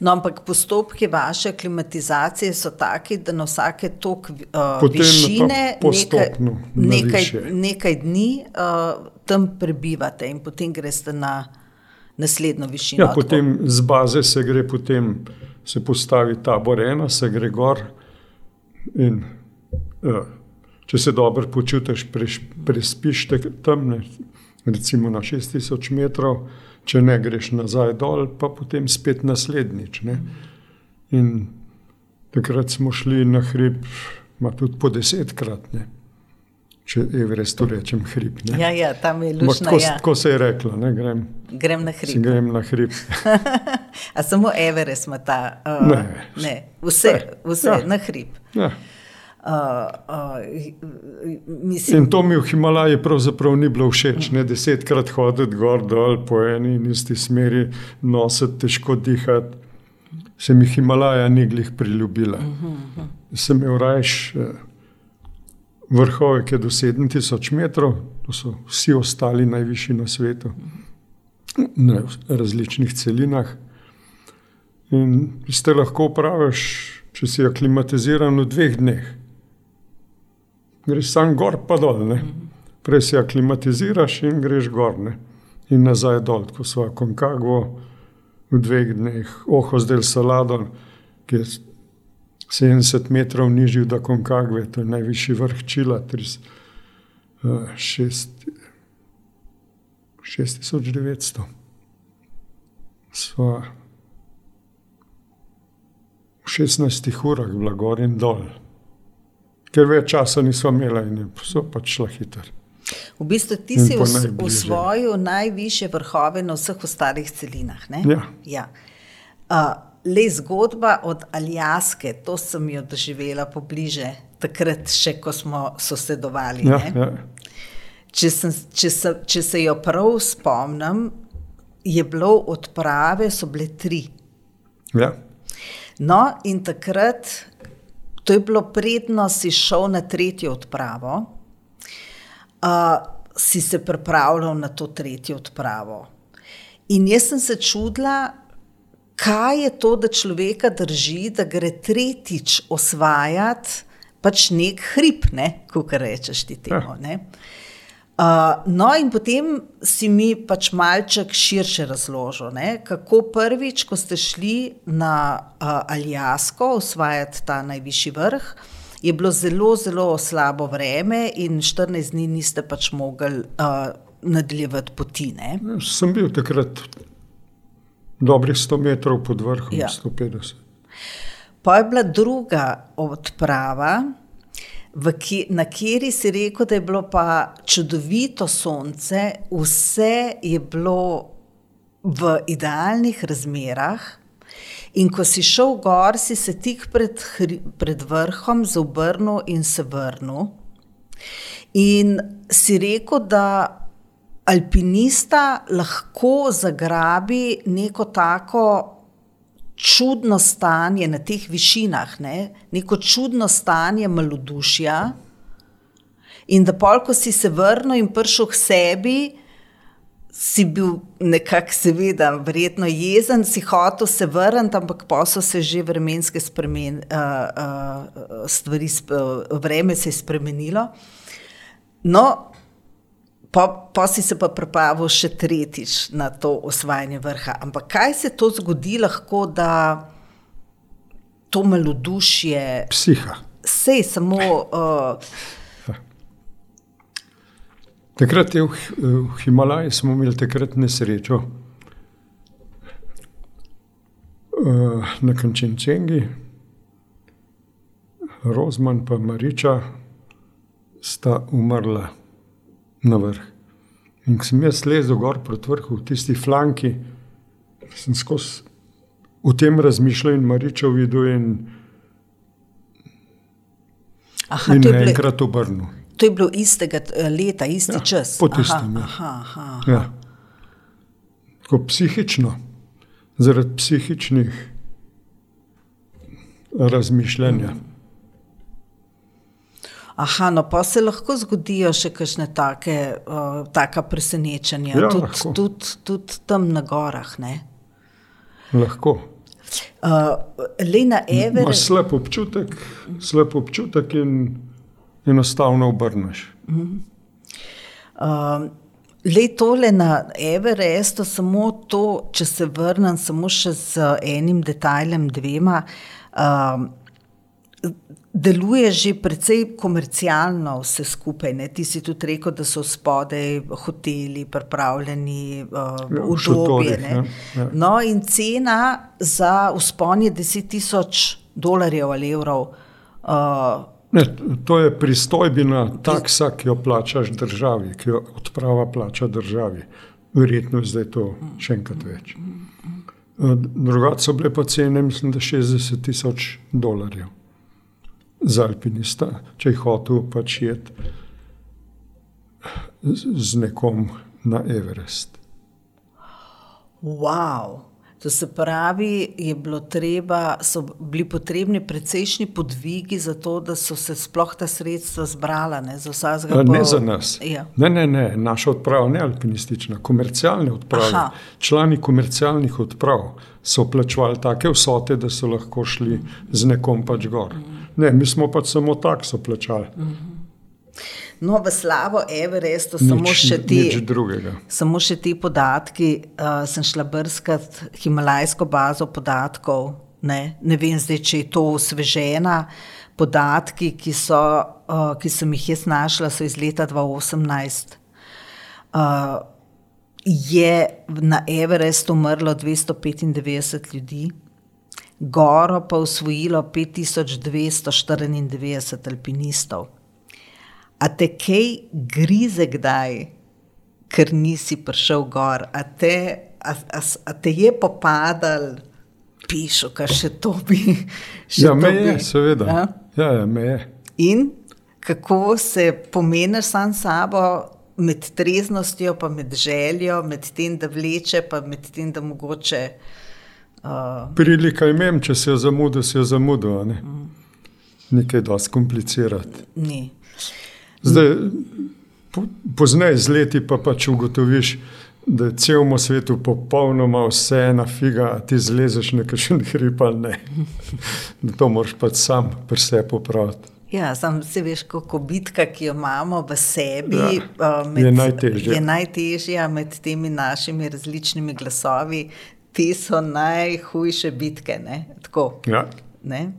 No, ampak postopki vaše klimatizacije so taki, da na vsake tok uh, Potem višine nekaj, postopno nekaj, višje. nekaj dni uh, tam prebivate in potem greste na naslednjo višino. Ja, potem z baze se gre, potem se postavi tabor ena, se gre gor. In, uh, če se dobro počutiš, preš, prespiš te tam, ne, recimo na 6000 metrov, če ne greš nazaj dol, pa potem spet naslednjič. Ne. In takrat smo šli na hrib, ma tudi po desetkrat. Ne. Če Everestu rečem hrib. Ne. Ja, ja, tam je Ma lušna. Tako, Ja. tako se je reklo, ne, grem, Grem na hrib. grem na hrib. A samo Everest ima ta. Uh, Ne. ne, vse, vse Ja. na hrib. Ja. Uh, uh, mislim, In to mi v Himalaji pravzaprav ni bilo všeč. Ne? Desetkrat hoditi gor dol po eni in isti smeri, nositi, težko dihati. Se mi Himalaja ni glih priljubila. Sem imel rajš vrhove, ki je do 7000 metrov, to so vsi ostali najvišji na svetu, na različnih celinah. In ste lahko praviš, če si aklimatiziran v dveh dneh. Greš sam gor, pa dol. Ne? Prej si aklimatiziraš in greš gor, ne? in nazaj dol, ko smo Konkagvo v dveh dneh, Oho zdaj Salado, ki je 70 metrov nižji od Konkagve, to je najvišji vrh Čila, 6900. Sva v 16 urah bila gor in dol. Ker več časa nismo imeli in so pač šla hitro. v bistvu ti In si osvojil najviše vrhove na vseh ostalih celinah. Ne? Ja. Ja. Uh, le zgodba od Aljaske, to sem jo doživela pobliže, takrat še, ko smo sosedovali. Ja, ne. ja. Če, sem, če, se, če se jo prav spomnim, je bilo odprave, so bile tri. Ja. No, in takrat, to je bilo predno, si šel na tretjo odpravo, uh, si se pripravljal na to tretjo odpravo. In jaz sem se čudila, kaj je to, da človeka drži, da gre tretjič osvajati pač nek hrib, ne, kot rečeš ti temu. Ja. Uh, no, in potem si mi pač malček širše razložil, ne, kako prvič, ko ste šli na uh, Aljasko osvajati ta najvišji vrh, je bilo zelo, zelo slabo vreme in 14 dni niste pač mogli uh, nadaljevati poti. Ne. Sem bil takrat dobrih 100 metrov pod vrhom, Ja. ja. 150. Pa je bila druga odprava, v ki, na kateri si rekel, da je bilo pa čudovito sonce, vse je bilo v idealnih razmerah. In ko si šel gor, si se tik pred, hri- pred vrhom zobrnil in se vrnil. In si rekel, da alpinista lahko zagrabi neko tako čudno stanje na teh višinah, ne? neko čudno stanje malodušja. In da pol, ko si se vrnil in prišel k sebi, si bil nekako, seveda, verjetno jezen, si hotel se vrniti, ampak pa so se že vremenske spremen, uh, uh, stvari, sp, uh, vreme se je spremenilo. No, pa, pa si se pa pripravil še tretjič na to osvajanje vrha. Ampak kaj se to zgodi, lahko da to malodušje, Psiha. sej samo. Uh, Takrat je v, v Himalaji smo imeli takrat nesrečo. Uh, na Kančenčengi, Rozman in Mariča sta umrla na vrh. In ko sem jaz lezel gor proti vrhu, v tisti flanki, sem skozi o tem razmišljal in Mariča videl in, aha, in enkrat obrnil. to je bilo istega eh, leta, isti Ja, čas. po tistem, ja. aha, aha, aha. Ja. Tako psihično, zaradi psihičnih razmišljanja. Aha, no pa se lahko zgodijo še kakšne take, uh, taka presenečenja, Ja, tudi tud, tud tam na gorah. Ne? Lahko. Uh, le na Imaš Everest. slab občutek, slab občutek in enostavno obrneš. Uh, le tole na Everestu, samo to, če se vrnem samo še z enim detajlem, dvema. Uh, Deluje že precej komercialno vse skupaj. Ne? Ti si tudi rekel, da so spodaj hoteli, pripravljeni, uh, Ja, v udobje. šotorih, ne. ja, ja. No, in cena za vzpon je 10 tisoč dolarjev ali evrov. Uh, Ne, to je pristojbina, taksa, ki jo plačaš državi, ki jo odprava plača državi. Verjetno je zdaj to še enkrat več. Drugače so bile pa cene, mislim, da 60 tisoč dolarjev za alpinista, če je hotel pač jet z nekom na Everest. Wow. To se pravi, je bilo treba, so bili potrebni precejšnji podvigi za to, da so se sploh ta sredstva zbrala, ne za vsakega. A Ne za nas. Ja. Ne, ne, ne, naša odprava ne alpinistična, komercialne odprave. Aha. Člani komercialnih odprav so plačevali take vsote, da so lahko šli z nekom pač gor. Ne, mi smo pač samo takso plačali. No, v slavo Everestu samo Nič, še ti. Samo še ti podatki, uh, sem šla brskati himalajsko bazo podatkov. Ne, ne vem zdaj, če je to osvežena. Podatki, ki, so, uh, ki sem jih jaz našla, so iz leta 2018. Uh, je na Everestu umrlo 295 ljudi, goro pa usvojilo 5294 alpinistov. A te kaj grize kdaj, ker nisi prišel gor, a te, a, a, a te je popadal, pišu, kar še to bi. Še Ja, to me bi. je, seveda. Ja? Ja, ja, me je. In kako se pomeniš sam sabo med treznostjo, pa med željo, med tem, da vleče, pa med tem, da mogoče. Uh, Prilika imam, če se je zamudil, se je zamudil. Ne? Nekaj dosti komplicirati. ni. Zdaj, po, pozneje z leti pa pač ugotoviš, da je celemu svetu popolnoma vse ena figa, ti zlezeš nekakšen hrib ali ne. Da to moraš pač sam pri sebi popraviti. Ja, sam se veš, kako bitka, ki jo imamo v sebi, Ja, uh, je najtežja. je najtežja med temi našimi različnimi glasovi. Te so najhujše bitke. Ne? Tako, Ja. ne?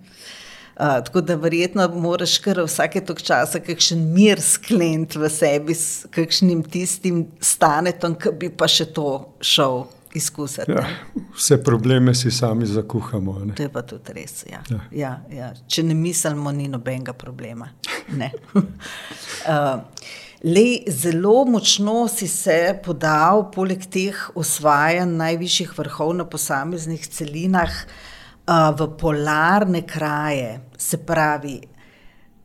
Uh, tako da verjetno moraš kar vsake tok časa kakšen mir skleniti v sebi s kakšnim tistim stanetom, ki bi pa še to šel izkusiti. Ja, vse probleme si sami zakuhamo. ne. To je pa tudi res. Ja. Ja. Ja, ja. Če ne mislimo, ni nobenega problema. Uh, lej, zelo močno si se podal, poleg teh osvajanj najvišjih vrhov na posameznih celinah, v polarne kraje, se pravi,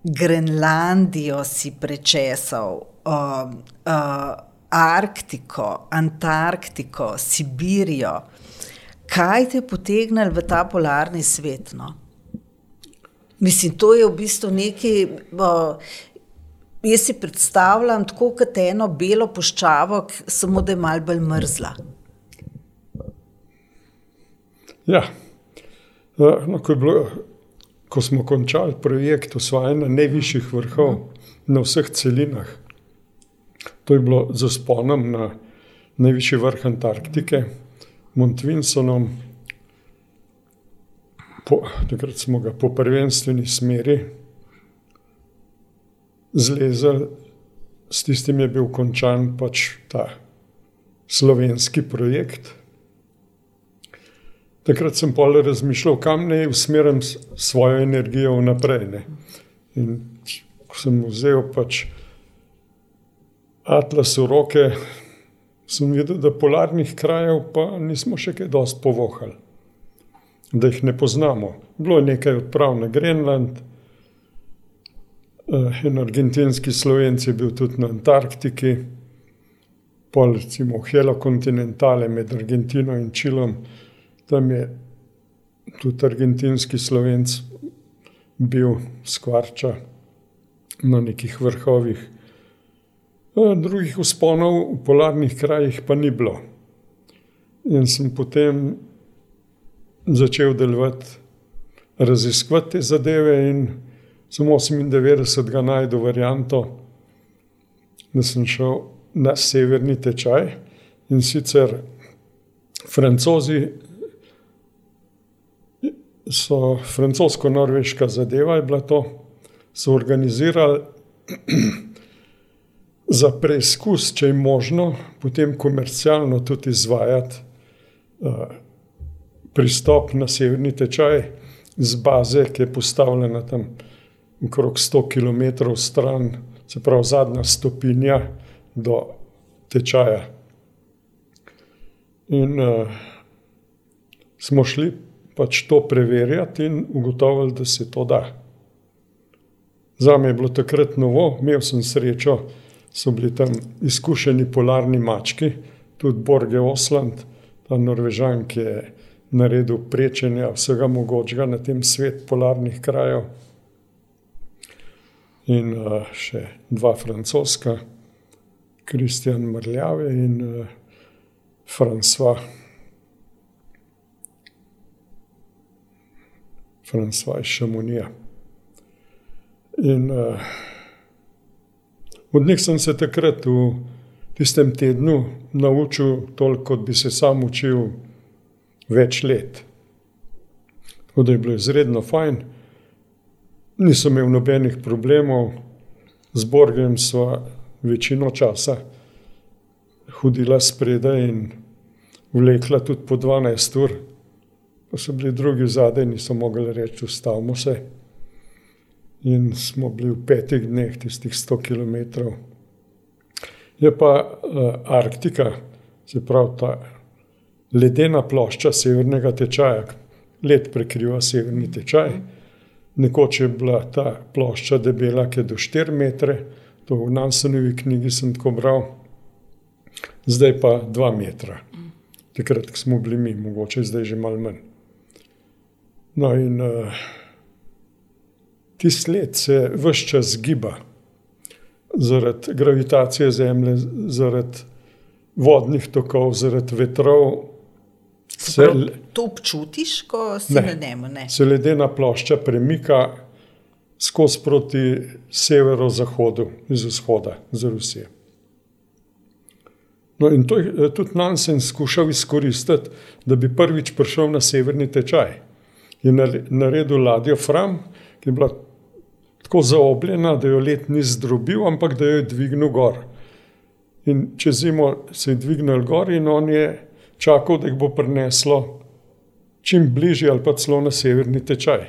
Grenlandijo si prečesal, Arktiko, Antarktiko, Sibirijo. Kaj te je potegnilo v ta polarni svet? No? Mislim, to je v bistvu nekaj. Uh, jaz si predstavljam tako kot eno belo puščavo, k- samo da je malce bolj mrzla. Ja. Ja, No, ko, bilo, ko smo končali projekt osvajanja najvišjih vrhov na vseh celinah, to je bilo z sponom na najvišji vrh Antarktike, Montvinsonom. Po, takrat smo ga po prvenstveni smeri zlezali, s tistim je bil končan pač ta slovenski projekt. Takrat sem pol razmišljal, kam naj usmerim svojo energijo naprej. Ne. In ko sem vzel pač atlas v roke, sem videl, da polarnih krajev pa nismo še kaj dosti povohali, da jih ne poznamo. Bilo je nekaj odprav na Grenland, en argentinski slovenc je bil tudi na Antarktiki, pol recimo Helo kontinentale med Argentino in Čilom. Tam je tudi argentinski slovenc bil skvarča na nekih vrhovih. Eh, Drugih usponov v polarnih krajih pa ni bilo. In sem potem začel delovati, raziskovati te zadeve, in sem 98. najdel varianto, da sem šel na severni tečaj in sicer francozi. So francosko-norveška zadeva je bila to, so organizirali za preizkus, če je možno, potem komercialno tudi izvajati uh, pristop na severni tečaj z baze, ki je postavljena tam okrog 100 km stran, se pravi zadnja stopinja do tečaja. In uh, smo šli pač to preverjati in ugotovili, da se to da. Za me je bilo takrat novo, imel sem srečo, so bili tam izkušeni polarni mački, tudi Borge Osland, ta Norvežan, ki je naredil prečenja vsega mogočega na tem svetu polarnih krajev. In uh, še dva francoska, Kristjan Mrljave in uh, François. François Chamonix. In uh, od njih sem se takrat v tistem tednu naučil toliko, kot bi se sam učil več let. Tako da je bilo izredno fajn, nisem imel nobenih problemov, z Borgem so večino časa hodila spredaj in vlekla tudi po 12 ur, pa so bili drugi zadaj, niso mogli reči: Ustavimo se. In smo bili v petih dneh, tistih 100 km. Je pa uh, Arktika, se pravi ta ledena plošča severnega tečaja, led prekriva severni tečaj. Nekoč je bila ta plošča debela, ki je do 4 metre, to v Nansenovi knjigi sem tako bral, zdaj pa 2 metra. Takrat smo bili mi, mogoče zdaj že malo manj. No, in uh, ti sled se vse čas giba, zaradi gravitacije Zemlje, zaradi vodnih tokov, zaradi vetrov. Se, to občutiš, ko si ne, na njemu? Se ledena plošča premika skozi proti severozahodu, iz vzhoda, za Rusijo. No, in to je tudi Nansen skušal izkoristiti, da bi prvič prišel na severni tečaj. Je naredil ladjo Fram, ki je bila tako zaobljena, da jo let ni zdrobil, ampak da jo je dvignil gor. In čez zimo se je dvignil gor in on je čakal, da jih bo prineslo čim bližje ali pa celo na severni tečaj.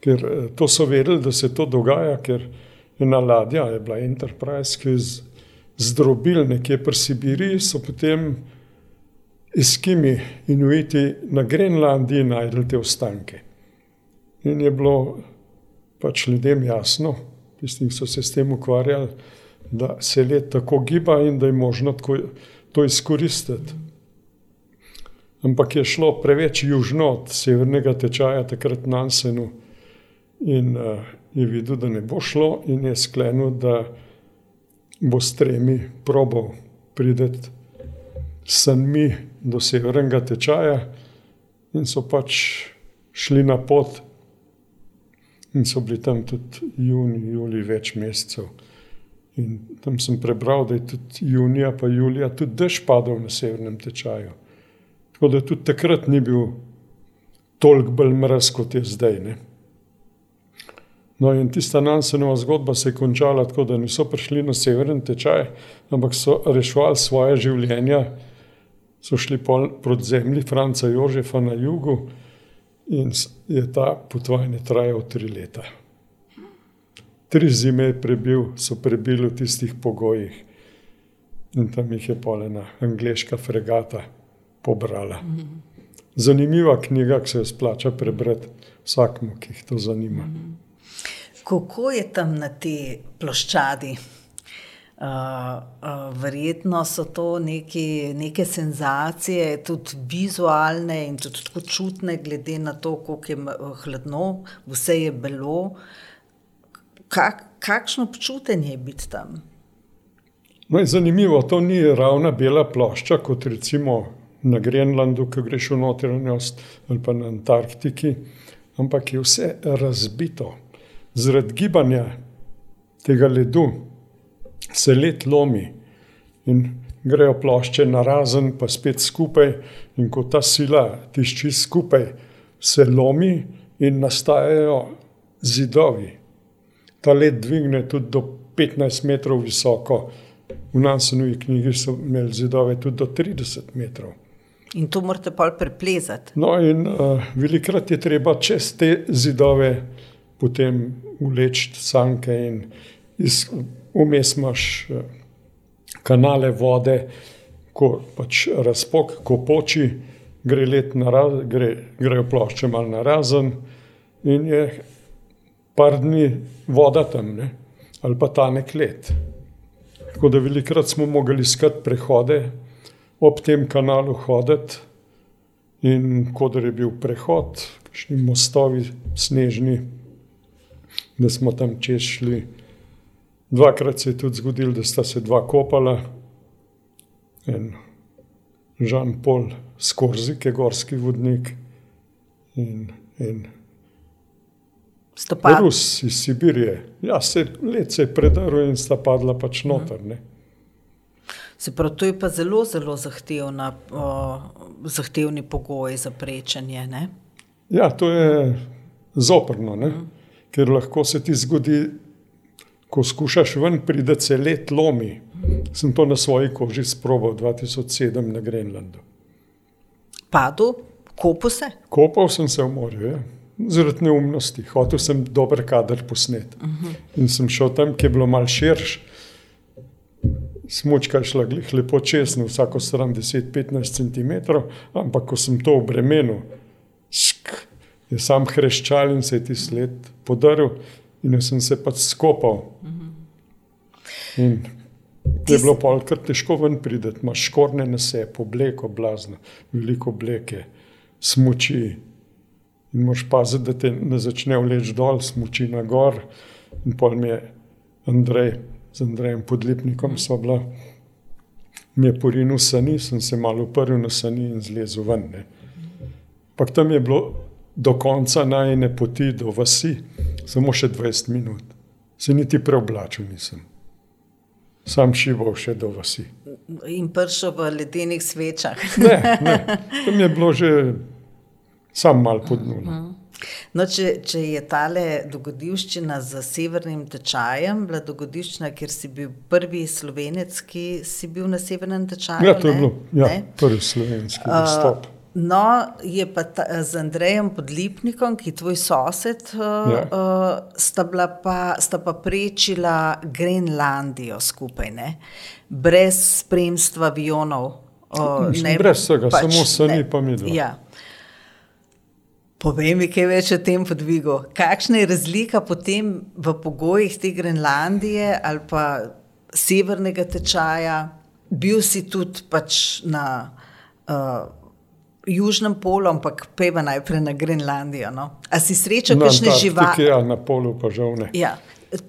Ker eh, to so vedeli, da se to dogaja, ker ena ladja je bila Enterprise, ki je zdrobil nekje pri Sibiriji, so potem eskimi in ujiti na Grenlandiji najdel te ostanke. In je bilo pač ljudem jasno, tistim, ki so se s tem ukvarjali, da se let tako giba in da je možno tako, to izkoristiti. Ampak je šlo preveč južno od severnega tečaja, takrat na Ansenu, in uh, je videl, da ne bo šlo, in je sklenil, da bo s tremi probal priti sanmi do severnega tečaja, in so pač šli na pot In so bili tam tudi juni, juli, več mesecev. In tam sem prebral, da je tudi junija, pa julija, tudi dež padal na severnem tečaju. Tako da tudi takrat ni bil toliko bolj mraz, kot je zdaj. Ne? No, in tista Nansenova zgodba se je končala tako, da niso prišli na severen tečaj, ampak so reševali svoje življenje, so šli proti zemlji Franca Jožefa na jugu. In je ta potovanje trajalo tri leta. Tri zime je prebil, so prebili v tistih pogojih. In tam jih je polena angliška fregata pobrala. Zanimiva knjiga, ki se jo splača prebrati vsakmu, ki jih to zanima. Kako je tam na tej ploščadi? Uh, uh, verjetno so to neki, neke senzacije, tudi vizualne in tudi tako čutne, glede na to, kako je hladno, vse je bilo. Kak, kakšno občutenje je biti tam? No, zanimivo, to ni ravna bela plošča, kot recimo na Grenlandu, ki greš v notranjost, ali pa na Antarktiki, ampak je vse razbito. Zaradi gibanja tega ledu se led lomi in grejo plošče na razen, pa spet skupaj, in ko ta sila tišči skupaj, se lomi in nastajajo zidovi. Ta led dvigne tudi do 15 metrov visoko. V Nansenovi knjigi so imeli zidove tudi do 30 metrov. In to morate pa preplezati. No, in uh, velikrat je treba čez te zidove potem vleči sanke, in vmes imaš uh, kanale vode, ko pač razpok, ko poči, gre let na razen, gre, grejo plošče malo na razen, in je par dni voda tam, ne? ali pa ta nek let. Tako da velikrat smo mogli iskati prehode, ob tem kanalu hoditi. In ko je bil prehod, kakšni mostovi snežni, da smo tam čez šli. Dvakrat se je tudi zgodilo, da sta se dva kopala, en Žan Pol Skorzi, ki je gorski vodnik, in en Rus iz Sibirije. Ja, se let se je predaril in sta padla pač noter. Ne. Se pravi, to je pa zelo, zelo zahtevna, o, zahtevni pogoj za prečanje. Ne? Ja, to je zoprno, mm. ker lahko se ti zgodi, ko skušaš ven, pride se let lomi. Sem to na svoji koži sprobal 2007 na Grenlandu. Padu, kopal se? Kopal sem se v morju, ja. zaradi neumnosti. Hotel sem dober kader posnet. Mm -hmm. In sem šel tam, kjer je bilo mal širš smočka šla glih lepo čez, vsako stran 10-15 cm, ampak ko sem to obremenil, je sam hreščal in se je ti sled podaril in sem se pač skopal. In je bilo pa kar težko ven prideti, imaš škorne na sebe, obleko, blazno, veliko obleke, smoči. In moš paziti, da te ne začne vleči dol, smoči na gor. In pol mi je Andrej z Andrejem Podlipnikom sva bila, mi je porinil sani, sem se malo uprl na sani in zlezel ven. Pak tam je bilo do konca najne poti do vasi, samo še 20 minut. Se niti preoblačil nisem. Sam šival še do vasi. In pršel v ledenih svečah. ne, ne, tam je bilo že sam mal pod nulom. No, če, če je tale dogodivščina z severnim tečajem, bila dogodivščina, ker si bil prvi slovenec, ki si bil na severnem tečaju. Ja, to je bilo ja, prvi slovenski. Uh, No, je pa ta, z Andrejem Podlipnikom, ki je tvoj sosed, ja. uh, sta, pa, sta pa prečila Grenlandijo skupaj, ne? brez spremstva avionov. Uh, brez vsega, pač, samo sami pa mi dva. Ja. Povej mi, kaj več o tem podvigu. Kakšna je razlika potem v pogojih te Grenlandije ali pa severnega tečaja? Bil si tudi pač na uh, južnem polu, ampak peva najprej na Grenlandijo. No? A si srečal kakšne živali? Ja, na polu pa žal ne. Ja,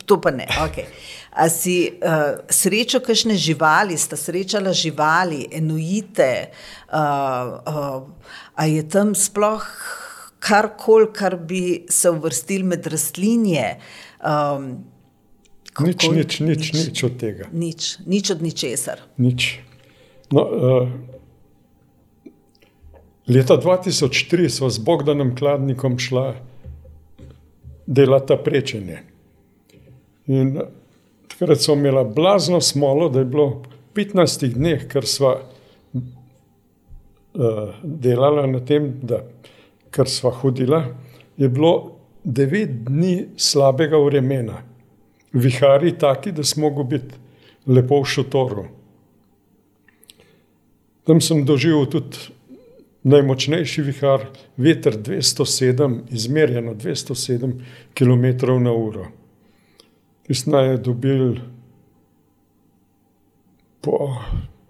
to pa ne. Okay. A si uh, srečal kakšne živali, sta srečala živali, enojite? Uh, uh, a je tam sploh karkoli, kar bi se uvrstil med rastlinje. Um, nič, nič, nič, nič, nič od tega. Nič, nič od ničesar. Nič. No, uh, leta 2003 smo z Bogdanom Kladnikom šla delati prečenje. In takrat smo imeli blazno smolo, da je bilo 15 dneh, ker smo uh, delali na tem, da kar sva hodila, je bilo devet dni slabega vremena. Vihari taki, da smo mogli biti lepo v šotoru. Tam sem doživel tudi najmočnejši vihar, veter 207, izmerjeno 207 km na uro. Tisna je dobil po,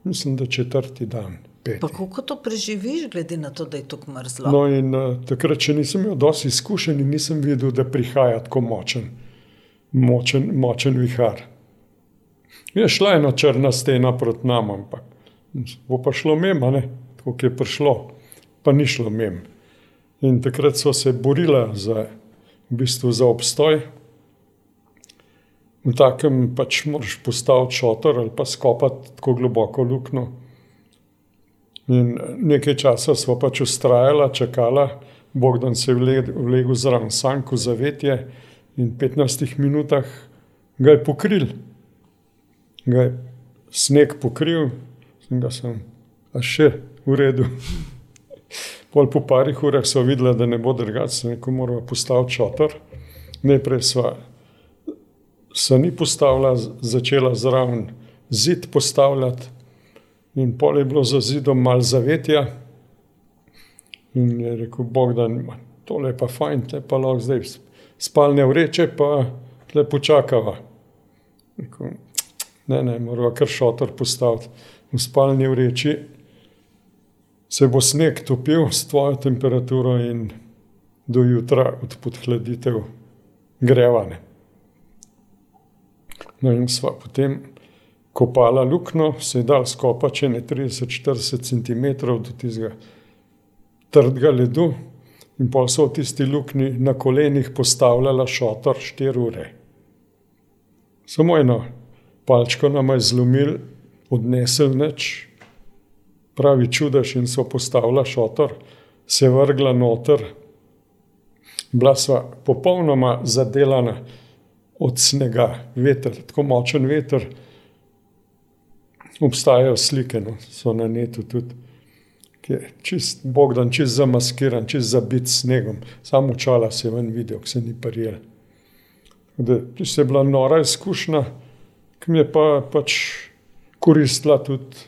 mislim, da četrti dan peti. Pa kako to preživiš, glede na to, da je tako mrzlo? No, in uh, takrat, če nisem imel dosti izkušenj, nisem videl, da prihaja tako močen, močen, močen vihar. Je šla ena črna stena proti nam, ampak bo pa šlo mimo, koliko je prišlo, pa ni šlo mem. In takrat so se borila za, v bistvu za obstoj. V takem pač moraš postaviti šotor ali pa skopati tako globoko luknjo. In nekaj časa smo pač ustrajala, čakala, Bogdan se je vlegel zraven sanko zavetje in v 15 minutah ga je pokril. Ga je sneg pokril, sem ga sem, a še v redu. Pol po parih urah so videla, da ne bo drugače, neko moramo postaviti šotor. Najprej sva se ni postavila, začela zraven zid postavljati, in pol je bilo za zidom malo zavetja. In je rekel, Bog, da tole pa fajn, te pa lahko zdaj spalne vreče, pa tle počakava. Rekel, ne, ne, moramo kar šotor postaviti. V spalni vreči se bo sneg topil s tvojo temperaturo in do jutra od podhladitev grevane. No in sva potem kopala luknjo, se je dal skopa če ne 30-40 cm do tistega trdega ledu in pol so v tisti luknji na kolenih postavljala šotor 4 ure. Samo eno palčko nama je zlomil, odnesel nič, pravi čudež in so postavila šotor, se vrgla noter, bila sva popolnoma zadelana od snega, veter, tako močen veter. Obstajajo slike, no, so na netu tudi, ki je čist Bogdan, čist zamaskiran, čist zabit snegom, samo očala se je ven videl, ki se ni parijel. To je bila nora izkušnja, ki mi je pa pač koristila tudi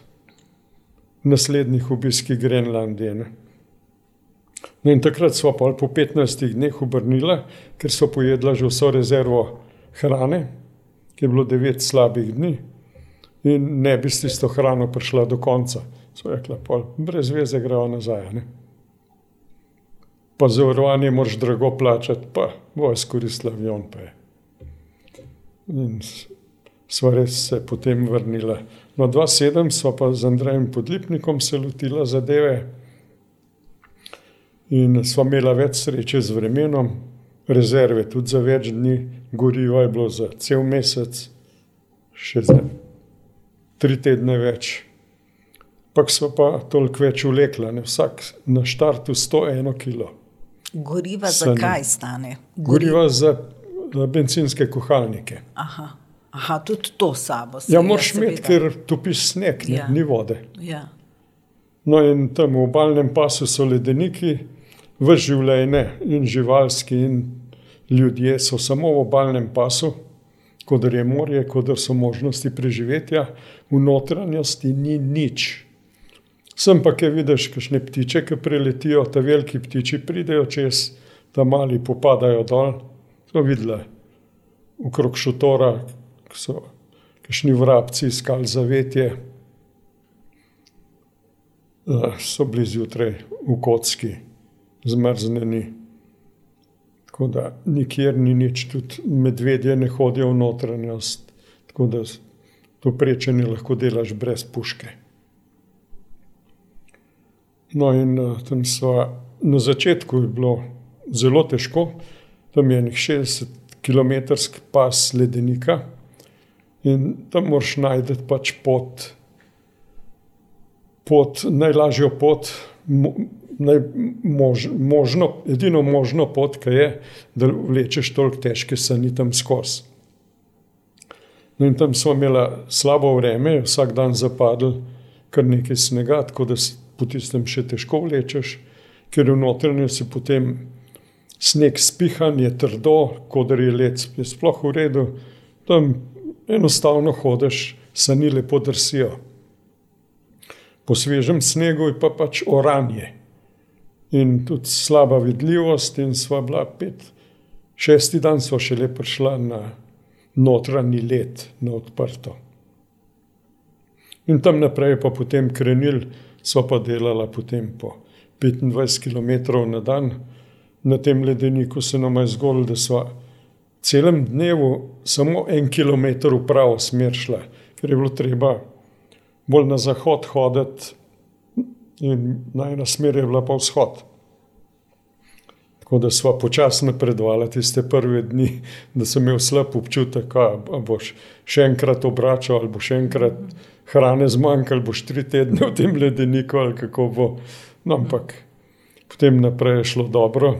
naslednjih obiskih Grenlandije. Ne. No in takrat smo pa po 15 dneh obrnili, ker so pojedla že vso rezervo hrane, ki je bilo devet slabih dni, in ne bi s tisto hrano prišla do konca. So rekla, pol, brez veze gremo nazaj. Ne? Pa zavarovanje moraš drago plačati, pa bo izkoristila avion. In sva res se potem vrnila. No, 2007 sva pa z Andrejem Podlipnikom se lotila zadeve in sva imela več sreče z vremenom, rezerve tudi za več dni, gorivo je bilo za cel mesec, še za tri tedne več. Pak smo pa toliko več ulekla, ne? vsak na štartu 101 kg. Goriva za kaj stane? Goriva za benzinske kuhalnike. Aha. Aha, tudi to sabo. Ja, moraš imeti, ker topiš sneg, ja. ni vode. Ja. No, in tam v obalnem pasu so ledeniki, v življenje in živalski, in ljudje so samo v obalnem pasu, kot je morje, kot so možnosti preživetja, v notranjosti ni nič. Sem pa, ki vidiš, kakšne ptiče, ki preletijo, ta veliki ptiči pridejo čez, ta mali popadajo dol. To videla okrog šotora, so kakšni vrabci iskali zavetje, so bili zjutraj v kocki, zmrznjeni. Tako da nikjer ni nič, tudi medvedje ne hodijo v notranjost, tako da to prečenje lahko delaš brez puške. No, in tam sva, na začetku je bilo zelo težko, tam je nekaj 60 km pas ledenika in tam moraš najti pač pot, pot, najlažjo pot, naj, mož, možno, edino možno pot, ki je, da vlečeš toliko težke sani tam skozi. No, in tam smo imeli slabo vreme, vsak dan zapadl kar nekaj snega, tako da si po tistem še težko vlečeš, ker v notranjosti potem sneg spihan, je trdo, kot je led, je sploh v redu, tam enostavno hodiš, sani lepo drsijo. Po svežem snegu je pa pač oranje in tudi slaba vidljivost, in sva bila pet, šesti dan sva šele prišla na notranji led, na odprto. In tam naprej pa potem krenil, sva pa delala potem po 25 km na dan, na tem ledeniku se nam je zgodilo, da sva celem dnevu samo en kilometer v pravo smer šla, ker je bilo treba bolj na zahod hoditi, in najna smer je bila pa vzhod. Tako da smo počasi napredovali tiste prve dni, da sem imel slab občutek, da boš še enkrat obračal, ali bo še enkrat hrane zmanjkalo, ali boš tri tedne v tem ledeniku, ali kako bo. No, ampak potem naprej je šlo dobro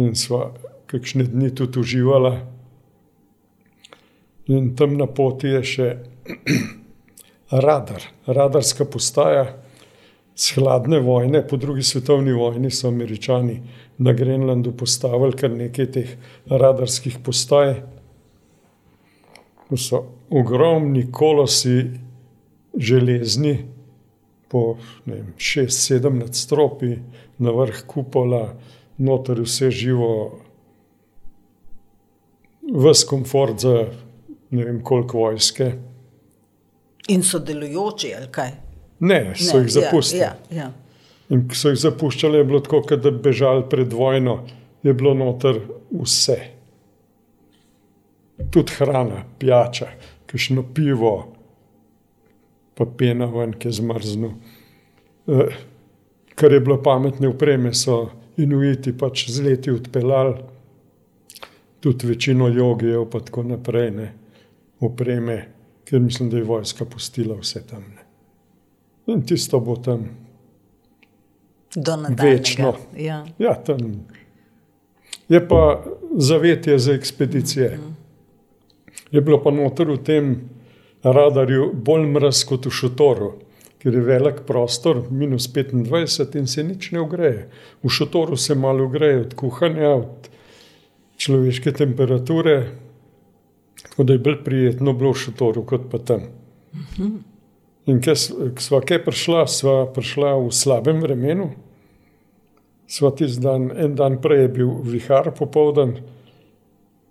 in smo kakšne dni tudi uživali. In tam na poti je še radar, radarska postaja. Z hladne vojne, po drugi svetovni vojni, so američani na Grenlandu postavili kar nekaj teh radarskih postaj. To so ogromni kolosi, železni, po 6-7 nadstropi, na vrh kupola, noter vse živo, vse komfort za ne vem koliko vojske. In so delujoči, ali kaj? Ne, so ne, jih zapustili. Ja, ja, ja. In ko so jih zapuščali, je bilo tako, da bi bežali pred vojno, je bilo noter vse. Tudi hrana, pijača, kišno pivo, pa pena ven, ki je zmrzno. E, kar je bilo pametne upreme, so inuiti pač z leti odpeljali, tudi večino jogijev, pa tako naprej, ne, upreme, ker mislim, da je vojska pustila vse tam. Ne. In tisto bo tam večno. Ja. Ja, tam. Je pa zavetje za ekspedicije. Mm. Je bilo pa noter v tem radarju bolj mraz kot v šotoru, ker je velik prostor, minus 25 in se nič ne ogreje. V šotoru se malo ogreje od kuhanja, od človeške temperature, tako da je bolj prijetno bilo v šotoru kot pa tam. Mm -hmm. In ko smo kaj prišla, smo prišla v slabem vremenu. Sva tisti dan, en dan prej je bil vihar popoldan,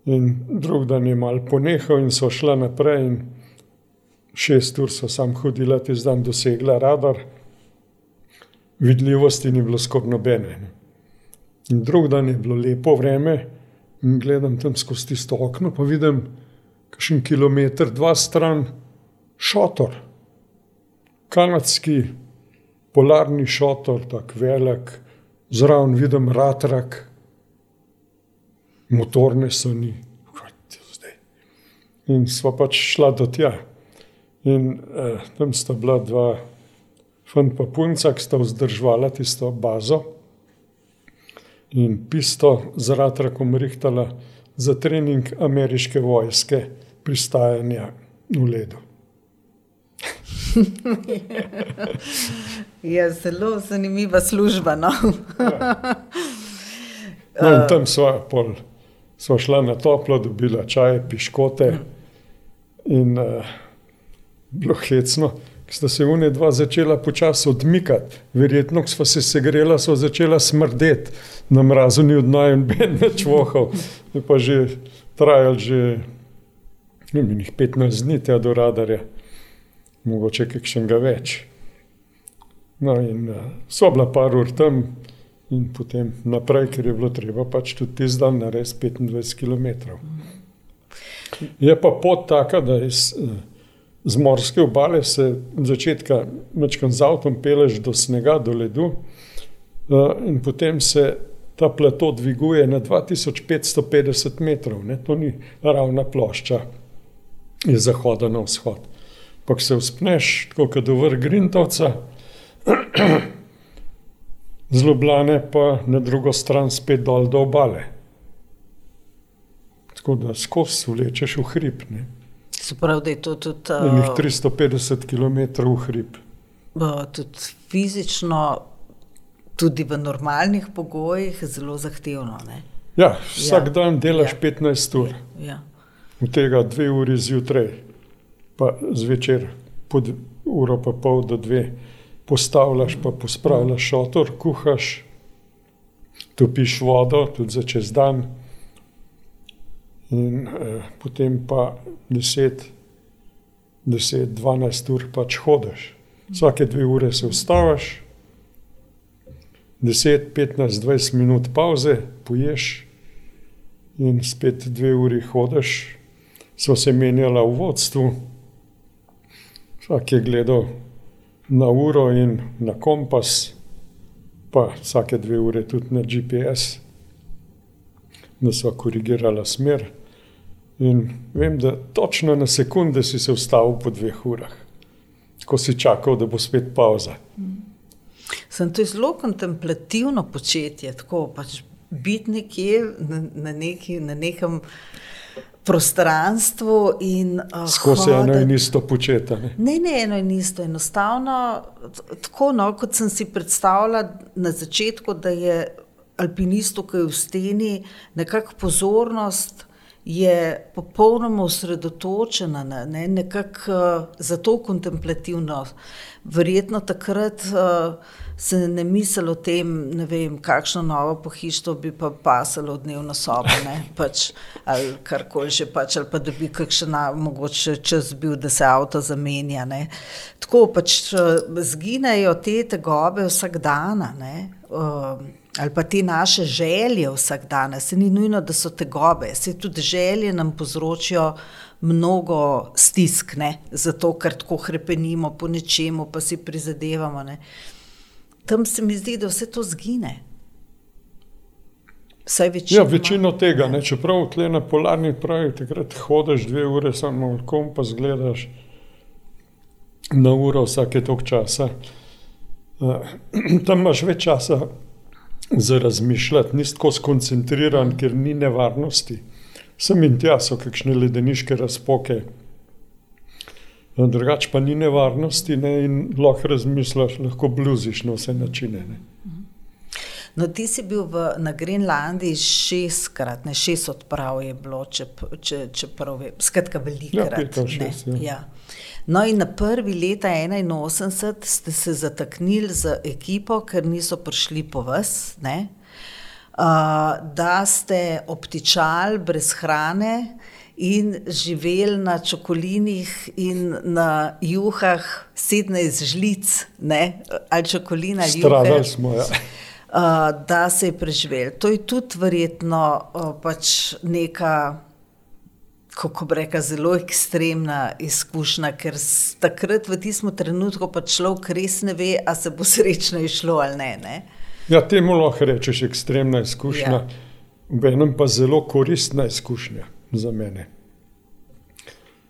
in drug dan je mal ponehal, in so šla naprej. In šest ur so sam hodila, tisti dan dosegla radar, vidljivosti ni bilo skoraj nobene. In drug dan je bilo lepo vreme, in gledam tam skozi tisto okno, pa vidim, kakšen kilometr, dva stran, šotor kanadski polarni šotor, tako velik, zraven vidim ratrak, motorne so ni. In sva pač šla do tja. In eh, tam sta bila dva fanta pa punca, ki sta vzdržvala tisto bazo in pisto z ratrakom rihtala za trening ameriške vojske pristajanja v ledu. je zelo zanimiva služba. No? no, in tam smo sva šla na toplo, dobila čaj, piškote in uh, bilo hecno. Sta se unija dva začela počasi odmikati, verjetno, ko smo se segrela, so začela smrdeti na mrazu, ni odnaj in ben več vohal. Je pa že trajalo že ne, 15 dni, te do radarja mogoče kakšnega več. No, in uh, so bila par ur tam, in potem naprej, ker je bilo treba pač tudi ti zdaj narediti 25 km. Je pa pot taka, da iz, z morske obale se začetka večkrat z avtom peleš do snega, do ledu, uh, in potem se ta plato dviguje na 2550 metrov, ne? to ni ravna plošča iz zahoda na vzhod pa se uspneš, tako kot do vrh Grintovca, zelo blane, pa na drugo stran spet dol do obale. Tako da skozi vlečeš v hrib. Ne. Se pravi, da je to tudi. Uh, 350 km v hrib. Tudi fizično, tudi v normalnih pogojih, zelo zahtevno. Ne? Ja, vsak ja. dan delaš ja. 15 ur, ja. od tega dve uri zjutraj pa zvečer, pod uro pa pol do dve, postavljaš, pa pospravljaš šotor, kuhaš, topiš vodo, tudi za čez dan, in eh, potem pa 10, 10, 12 ur pač hodiš. Vsake dve ure se ustaviš, 10, 15, 20 minut pauze, poješ in spet dve uri hodiš. So se menjala v vodstvu, Vsak je gledal na uro in na kompas, pa vsake dve ure tudi na GPS, da so korigirala smer. In vem, da točno na sekunde si se ustavil po dveh urah, ko si čakal, da bo spet pauza. Sem to zelo kontemplativno početje, tako pač biti nekje na, na, neki, na nekem prostranstvu. In, uh, Skozi eno in isto početi. Ne? ne, ne eno in isto. Enostavno, tako no, kot sem si predstavljala na začetku, da je alpinist, ki je v steni, nekako pozornost. Je popolnoma osredotočena, ne, nekako uh, zato kontemplativno. Verjetno takrat uh, se ne misli o tem, ne vem, kakšno novo pohištvo bi pa pasalo v dnevno sobo, pač, ali karkoli že, pač, ali pa da bi kakšen mogoče čas bil, da se avto zamenja. Ne. Tako pač zginejo te tegobe vsak dan, uh, ali pa te naše želje vsak dan. Se ni nujno, da so tegobe, se tudi želje nam povzročijo. Mnogo stisk, ne? zato ker tako krepenimo po nečemu, pa si prizadevamo. Ne? Tam se mi zdi, da vse to zgine. Ja, večino tega, ne? čeprav tle na polarni pravi, takrat hodiš dve ure, samo kompas gledaš na uro vsake tok časa. Uh, tam imaš več časa za razmišljati, nisi tako skoncentriran, ker ni nevarnosti. Sem in tja so kakšne ledeniške razpoke, drugače pa ni nevarnosti ne, in lahko razmisliš, lahko bluziš na vse načine. Ne. No, ti si bil v, na Grenlandiji šestkrat, ne šest odprav je bilo, če, če, če prav vem, skratka, velikrat. Ja, šest, ja. Ja. No, in na prvi leta 81 ste se zataknili z ekipo, ker niso prišli po vas, ne? Uh, da ste obtičali brez hrane in živeli na čokolinih in na juhah, sedemnajst žlic, ne? ali čokolina ali. Stradali smo, ja. Uh, da se je preživel. To je tudi verjetno uh, pač neka, kako bi rekla, zelo ekstremna izkušnja, ker takrat v tistem trenutku pa človek res ne ve, ali se bo srečno išlo ali ne. ne? Ja, temu lahko rečeš ekstremna izkušnja, ja. v enem pa zelo koristna izkušnja za mene.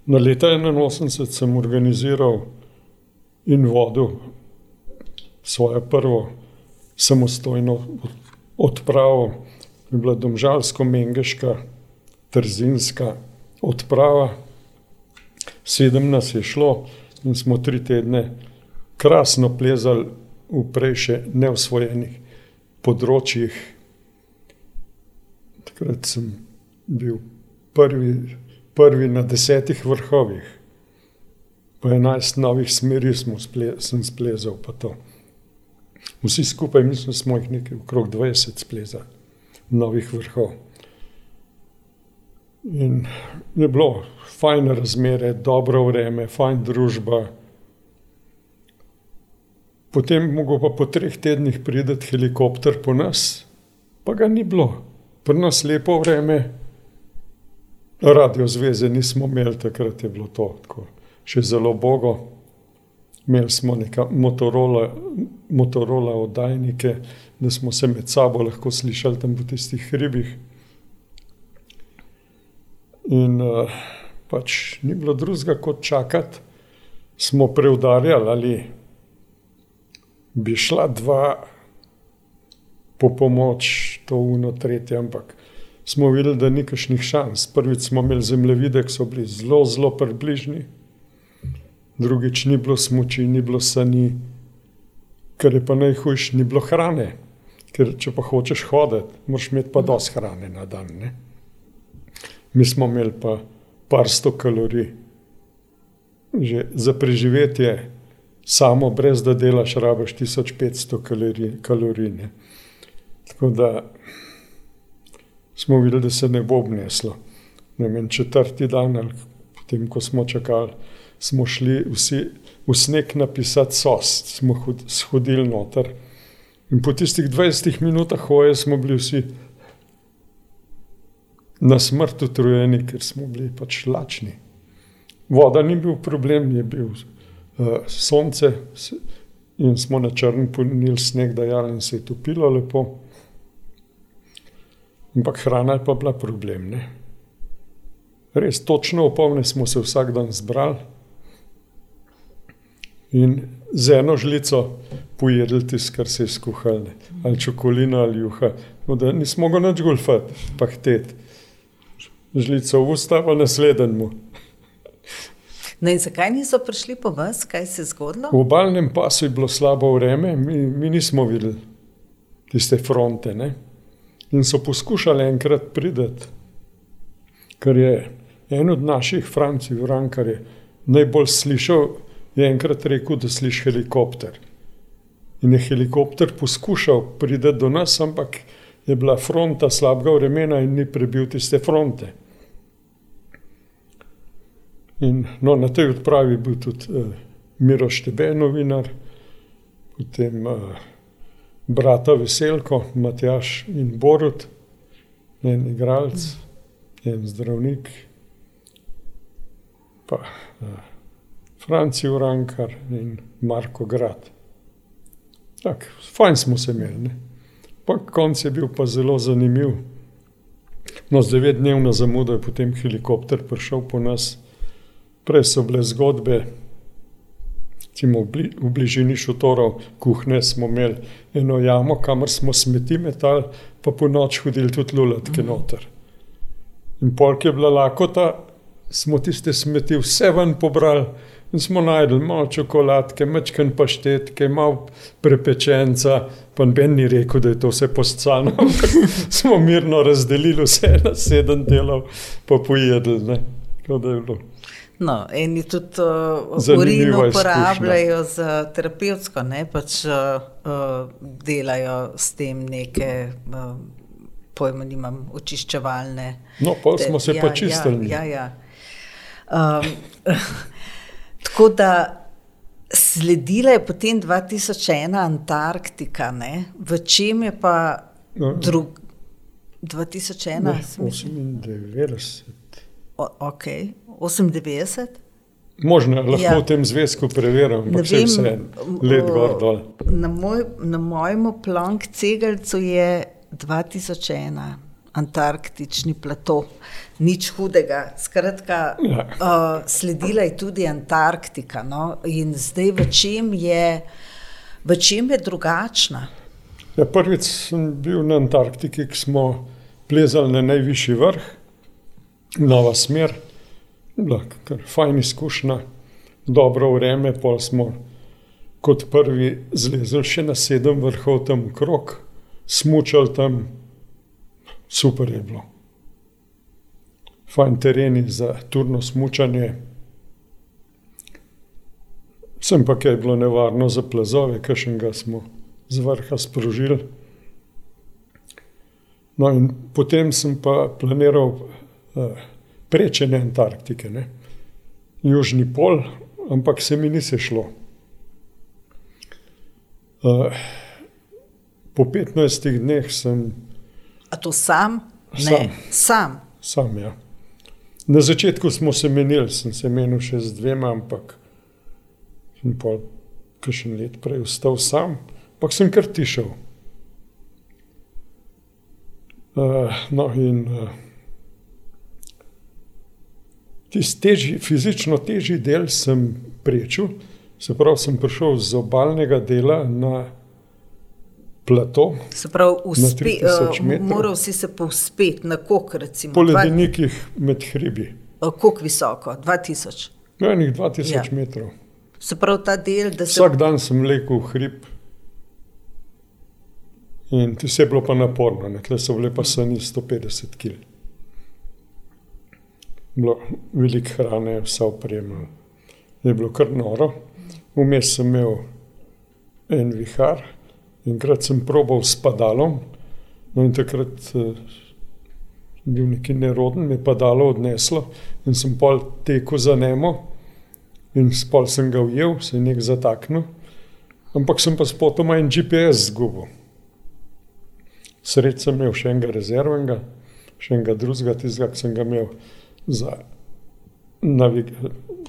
Na leta 81 sem organiziral in vodil svojo prvo samostojno odpravo, ki je bila domžalsko-mengeška, trzinska odprava. Sedem nas je šlo in smo tri tedne krasno plezali v prejše neosvojenih področjih. Takrat sem bil prvi, prvi na desetih vrhovih, po enajst novih smeri sple, sem splezal. Vsi skupaj, mislim, smo jih nekaj okrog 20 splezali, novih vrhov. In je bilo fajn razmere, dobro vreme, fajn družba. Potem mogo pa po treh tednih prideti helikopter po nas, pa ga ni bilo. Pri nas lepo vreme, Radio zveze nismo imeli, takrat je bilo to tako, še zelo bogo. Imeli smo neka Motorola, Motorola oddajnike, da smo se med sabo lahko slišali tam po tistih hribih. In uh, pač ni bilo drugega kot čakati, smo preudarjali, ali bi šla dva po pomoč, to uno, tretje, ampak smo videli, da ni kašnih šans. Prvič smo imeli zemljevide, ki so bili zelo, zelo približni, drugič ni bilo smoči, ni bilo sani, kar je pa najhujše, ni bilo hrane. Ker če pa hočeš hoditi, moraš imeti pa dosti hrane na dan. Ne? Mi smo imeli pa par sto kalorij. Že za preživetje, samo brez da delaš, rabiš 1500 kalorij. kalorij Tako da smo videli, da se ne bo obneslo. Ne vem, četrti dan, potem, ko smo čakali, smo šli vsi v sneg napisati sos, smo shodili noter. In po tistih 20 minutah hoje smo bili vsi na smrt utrujeni, ker smo bili pač lačni. Voda ni bil problem, je bil uh, sonce in smo na črn punili sneg, da je se je topilo lepo. Ampak hrana je pa bila problem. Ne? Res točno opomne smo se vsak dan zbrali in z eno žlico pojedli tisto, kar se je skuhalo, ali čokolina ali juha. No, da nismo mogli več golfati, pa hteti. Žlico v usta, pa naslednjemu. No in zakaj niso prišli po vas, kaj se je zgodilo? V obalnem pasu je bilo slabo vreme, mi, mi nismo videli tiste fronte. Ne? In so poskušali enkrat priti, ker je en od naših francij, Vrankar, je najbolj slišal, je enkrat rekel, da sliši helikopter. In je helikopter poskušal priti do nas, ampak je bila fronta slabega vremena in ni prebil tiste fronte. In, no, na tej odpravi je bil tudi uh, Miro Štebe, novinar, potem uh, brata Veselko, Matjaš in Borut, en igralec, en zdravnik, pa uh, Franci Urankar in Marko Grad. Tak, fajn smo se imeli. Pa konc je bil pa zelo zanimiv. No, z devetdnevno zamudo je potem helikopter prišel po nas. Prej so bile zgodbe, recimo v bližini šotorov, kuhne smo imeli eno jamo, kamor smo smeti metali, pa po noč hodili tudi lulatke noter. In polk je bila lakota, smo tiste smeti vse ven pobrali in smo najdel malo čokoladke, mečken paštetke, malo prepečenca, pa Ben ni rekel, da je to vse poscano, ampak smo mirno razdelili vse na sedem delov, pa pojedli, ne, kot da je bilo. No, eni tudi uh, urino uporabljajo za terapevtsko, ne pač uh, delajo s tem neke, uh, pojma, nimam, očiščevalne. No, pa smo se ja, pa čistili. Ja, ja, ja. Um, tako da sledila je potem 2001 Antarktika, ne? v čem je pa no, drug 2001? Ne, 98. O, ok. 98. Možno lahko ja. v tem zvezku preverim, da se vse let gor dol. Na, moj, na mojem plank cegelcu je 2001, antarktični plato, nič hudega. Skratka, ja. uh, sledila je tudi Antarktika. No? In zdaj v čem je, v čem je drugačna? Ja, prvič sem bil na Antarktiki, ki smo plezali na najvišji vrh, nova smer bila kar fajn izkušnja, dobro vreme, pa smo kot prvi zlezli še na sedem vrhov tam krok, smučali tam, super je bilo. Fajn tereni za turno smučanje. Sem pa kaj bilo nevarno za plazove, kašnega smo z vrha sprožili. No, in potem sem pa planiral uh, prečene Antarktike, ne? južni pol, ampak se mi ni sešlo. Uh, po 15 dneh sem. A to sam? Sam. Ne, sam. sam ja. Na začetku smo se menili, sem se menil še z dvema, ampak sem pa še en let prej ostal sam, ampak sem kar tišel. Uh, no, in uh, Tisti teži, fizično težji del sem prečil, se pravi, sem prišel z obalnega dela na plato. Se pravi, uspe, uh, moral si se povzpeti na kok, recimo. Po ledenikih med hribi. Uh, kok visoko, 2000. No, enih 2000 ja. metrov. Se pravi, ta del, da se. Vsak dan sem lekel v hrib. In ti se je bilo pa naporno, tle so bile pa sani 150 kg bilo veliko hrane, vse opremo. Je bilo kar noro. Vmes sem imel en vihar, enkrat sem probal s padalom, no in takrat uh, bil neki neroden, me je padalo odneslo in sem pol tekel za nemo in spol sem ga ujel, se je nek zataknil, ampak sem pa spotoma en GPS zgubil. Sred sem imel še enega rezervnega, še enega drugega, tistega, ki sem ga imel za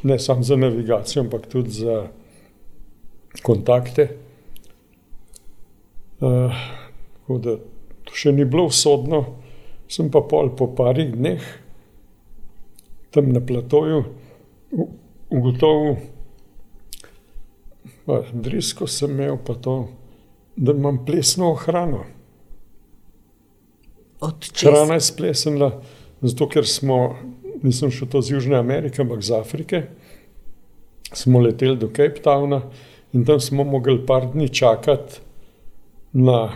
ne samo za navigacijo, ampak tudi za kontakte. Uh, da, to še ni bilo usodno, sem pa pol po parih dneh tam na platoju ugotovil, da drisko sem imel pa to, da imam plesno hrano. Hrana je splesnila, zato ker smo, nisem šel to z Južne Amerike, ampak z Afrike, smo leteli do Cape Towna in tam smo mogli par dni čakati na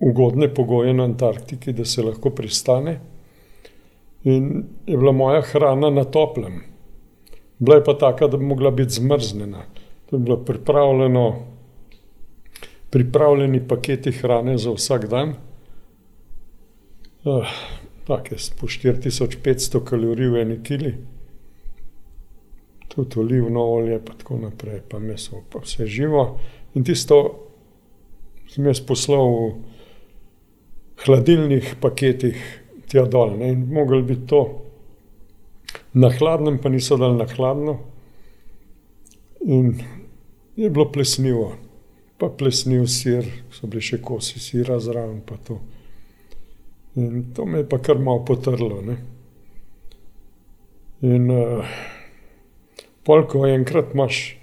ugodne pogoje na Antarktiki, da se lahko pristane. In je bila moja hrana na toplem. Bila je pa taka, da bi mogla biti zmrznjena. To je bilo pripravljeno, pripravljeni paketi hrane za vsak dan. Uh, Tako je po 4500 kalorij v eni kili, tudi olivno olje, pa tako naprej, pa meso, pa vse živo. In tisto sem jaz poslal v hladilnih paketih tja dol. Ne? In mogel bi to na hladnem, pa niso dal na hladno. In je bilo plesnivo, pa plesniv sir, so bili še kosi sira zraven, pa to. In to me je pa kar malo potrlo. Ne? In uh, polko enkrat imaš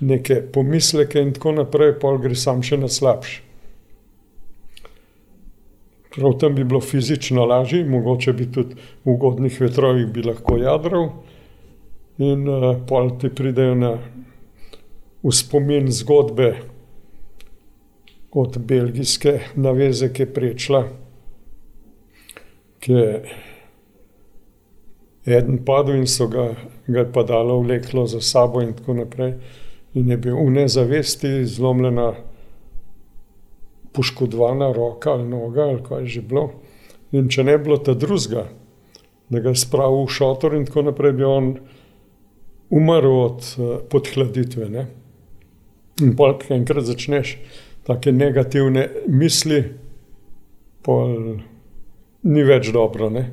neke pomisleke, in tako naprej, pol gre sam še na slabši. Prav tam bi bilo fizično lažje, mogoče bi tudi v ugodnih vetrovih bi lahko jadral, in uh, pol ti pridejo na spomin zgodbe od belgijske naveze, ki je prečla, ki je eden padel in so ga, ga pa dalo vleklo za sabo in tako naprej, in je bil v nezavesti zlomljena poškodovana roka ali noga, ali kaj že bilo. In če ne bi bilo ta drugega, da ga je spravil v šotor in tako naprej, bi on umrl od uh, podhladitve. Ne? In ki enkrat začneš take negativne misli, pol ni več dobro. Ne?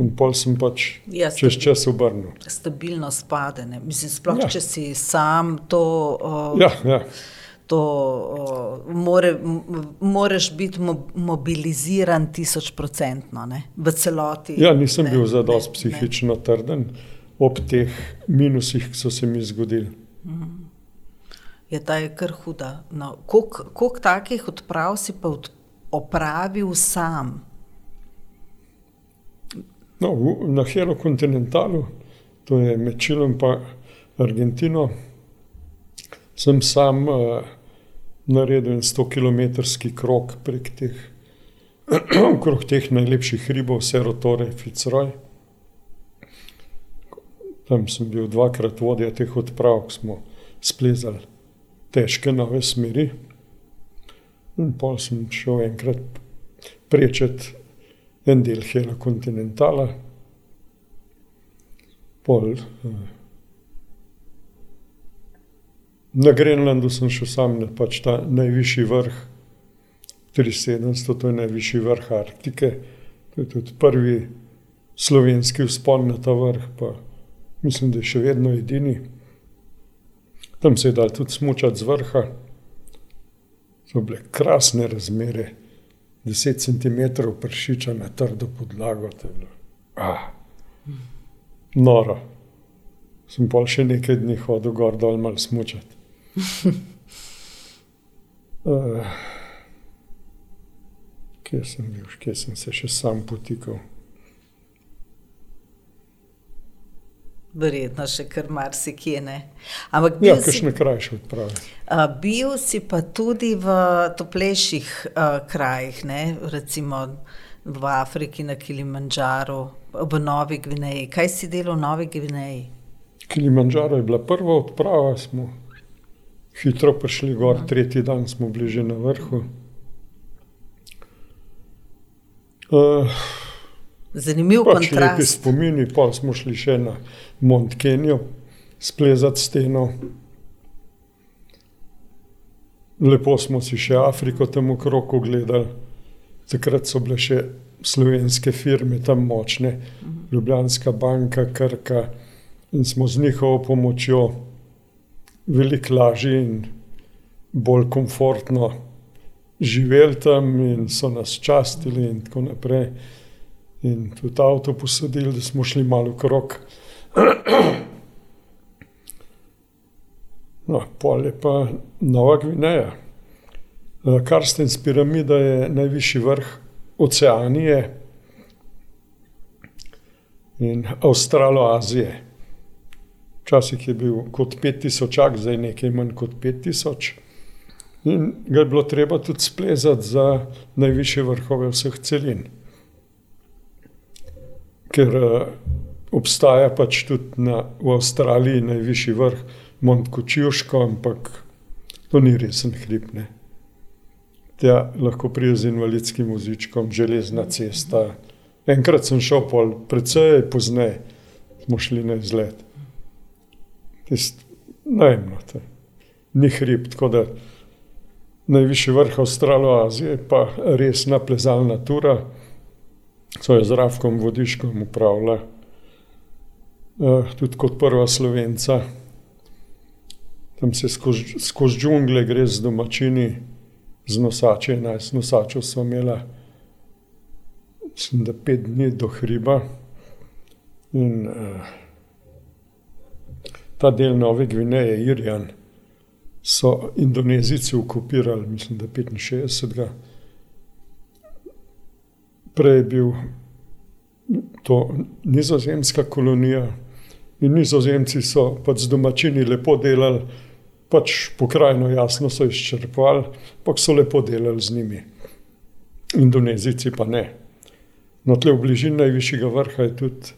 In pol sem pač ja, čez čas obrnil. Stabilno spadene. Mislim, sploh ja. če si sam to. Uh, ja, ja to uh, more, moreš biti mobiliziran tisočprocentno, v celoti. Ja, nisem ne, bil za dost psihično ne. trden ob teh minusih, ki so se mi zgodili. Mhm. Je ta je kar huda. No, Koliko takih odprav si pa od, opravil sam? No, na Hero kontinentalu, to je med Čilom in Argentino, sem sam uh, naredil en 100-kilometrski krok prek teh, okrog teh najlepših hribov, Serotore, Fitzroy. Tam sem bil dvakrat vodja teh odprav, smo splezali težke nove smeri. In pol sem šel enkrat prečet en del Hela kontinentala, pol. Uh, Na Grenlandu sem šel sam na pač ta najvišji vrh, 3700, to je najvišji vrh Arktike. To je tudi prvi slovenski vzpon na ta vrh, pa mislim, da je še vedno edini. Tam se je dal tudi smučati z vrha. So bile krasne razmere, 10 cm pršiča na trdo podlago. Ah, noro. Sem pa še nekaj dni hodil gor dol mal smučati uh, kje sem bil, kje sem se še sam potikal. Verjetno še kar marsikje ne. Ampak ja, si, še nekaj še odpravi. Uh, bil si pa tudi v toplejših uh, krajih, ne? recimo v Afriki, na Kilimandžaru, v Novi Gvineji. Kaj si delal v Novi Gvineji? Kilimandžaro je bila prva odprava, smo hitro prišli gor, no. tretji dan smo bili že na vrhu. Uh, Zanimiv pač kontrast. Lepi spomini, pa smo šli še na Mont Kenjo, splezati steno. Lepo smo si še Afriko tam okrog gledali. Takrat so bile še slovenske firme tam močne, Ljubljanska banka, Krka in smo z njihovo pomočjo veliko lažje in bolj komfortno živeli tam, in so nas častili, in tako naprej. In tudi avto posodili, da smo šli malo krok. No, pol je pa Nova Gvineja. Karstens piramida je najvišji vrh Oceanije in Avstraloazije. Včasih je bil kot 5000, zdaj nekaj manj kot 5000. In ga je bilo treba tudi splezati za najvišje vrhove vseh celin. Ker obstaja pač tudi na, v Avstraliji najvišji vrh Mont Kočivško, ampak to ni resen hrib. Ne. Tja lahko pride z invalidskim vozičkom, železna cesta. Enkrat sem šel, pol, predvsej pozneje smo šli na izlet. Najemno, ni hrib, tako da najvišji vrh Avstraloazije, pa resna plezalna tura, so jo z Rafkom Vodiškom upravila, uh, tudi kot prva slovenca. Tam se skozi skoz džungle gre z domačini, z nosači, enajst nosačev so imela, mislim, da pet dni do hriba. In uh, ta del Nove Gvineje, Irjan, so Indonezijci okupirali, mislim, da 65. Prej je bil to nizozemska kolonija in nizozemci so pač z domačini lepo delali, pač pokrajino jasno so izčrpali, pa so lepo delali z njimi. Indonezijci pa ne. No, tle v bližini najvišjega vrha je tudi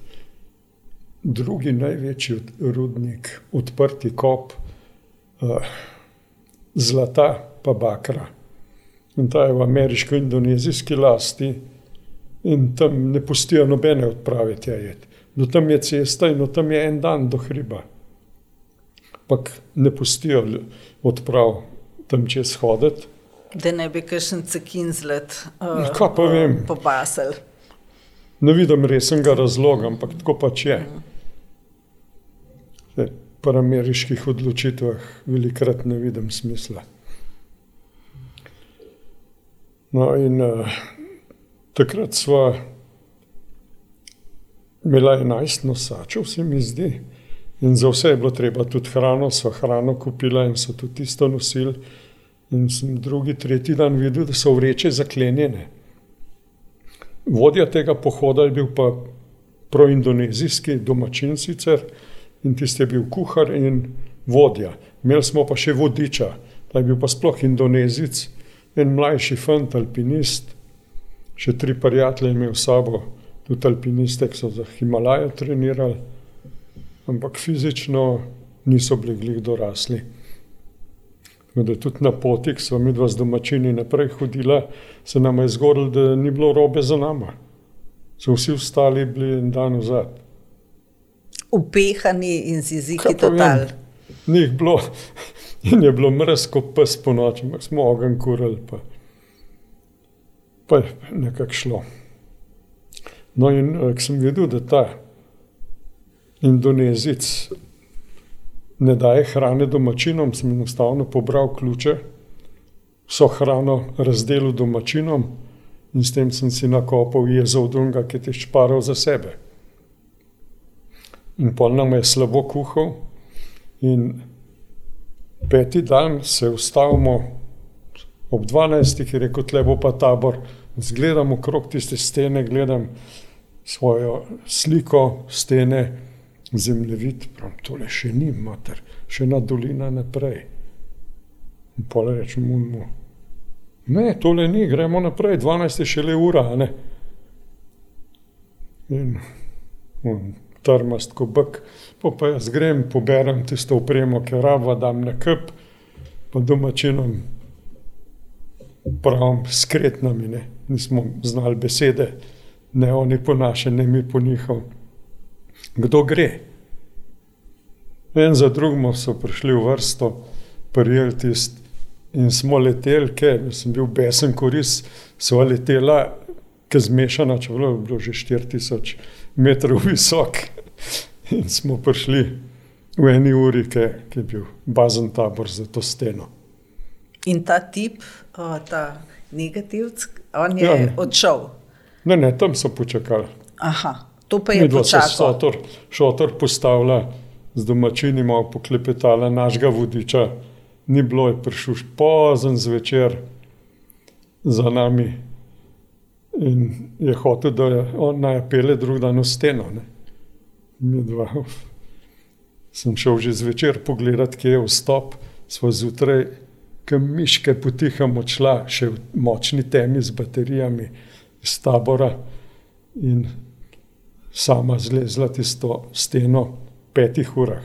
drugi največji rudnik, odprti kop. Uh, zlata pa bakra. In ta je v ameriško-indonezijski lasti in tam ne pustijo nobene odprave tja jed. Do tam je cesta in od tam je en dan do hriba. Pak ne pustijo odprav tam čez hoditi. Da ne bi kakšen cekin zlet uh, Kaj pa vem? Popasel. Ne vidim resnega razloga, ampak tako pač je. Mm pri ameriških odločitvah velikrat ne vidim smisla. No, in uh, takrat smo imeli enajst nosačev, se mi zdi, in za vse je bilo treba tudi hrano, so hrano kupili in so tudi tisto nosili. In sem drugi, tretji dan videl, da so vreče zaklenjene. Vodja tega pohoda je bil pa proindonezijski domačin sicer in tisti je bil kuhar in vodja. Imeli smo pa še vodiča, ta je bil pa sploh indonezic, en mlajši fant, alpinist, še tri prijatelje imel s sabo, tudi alpiniste, ki so za Himalajo trenirali, ampak fizično niso bili glih dorasli. Da tudi na poti, ki smo mi dva z domačini naprej hodila, se nam je zgodilo, da ni bilo robe za nama. So vsi ostali bili en dan vzad upehani in z jeziki total. Ni jih bilo, in je bilo mrzko pes po noči, smo ogen kurili, pa, pa je nekako šlo. No, in eh, ko sem videl, da ta Indonezic ne daje hrane domačinom, sem enostavno pobral ključe, vso hrano razdelil domačinom in s tem sem si nakopal jezo od unga, ki je šparal za sebe in pol nam je slabo kuhal. In peti dan se ustavimo ob 12. ki je rekel, tle bo pa tabor. Zgledam okrog tiste stene, gledam svojo sliko, stene, zemljevid, pravim, tole še ni, mater, še ena dolina naprej. In pol rečem mu, ne, tole ni, gremo naprej, 12 je šele ura, ne. In, in trmast kot bik. Pa, pa jaz grem, poberem tisto upremo, ki rabo, dam na kup, pa domačinom pravim, skretnami, ne. nismo znali besede, ne oni po naše, ne mi po njihov. Kdo gre? En za drugim so prišli v vrsto, prijeli tisti in smo leteli, ker sem bil besen, koris, so letela, ki zmešana, če bilo že 4000 metrov visok. In smo prišli v eni uri, ki je bil bazen tabor za to steno. In ta tip, ta negativc, on je ja, odšel. Ne, ne, tam so počakali. Aha, to pa je bilo tako. Šotor, šotor postavlja z domačini, malo poklepetala našega vodiča. Ni bilo, je prišel pozen zvečer za nami in je hotel, da je on naj pele drug dan v steno. Mi dva. Sem šel že zvečer pogledat, kje je vstop, smo zjutraj, ki miške potiham odšla, še v močni temi z baterijami iz tabora in sama zlezla tisto steno v petih urah.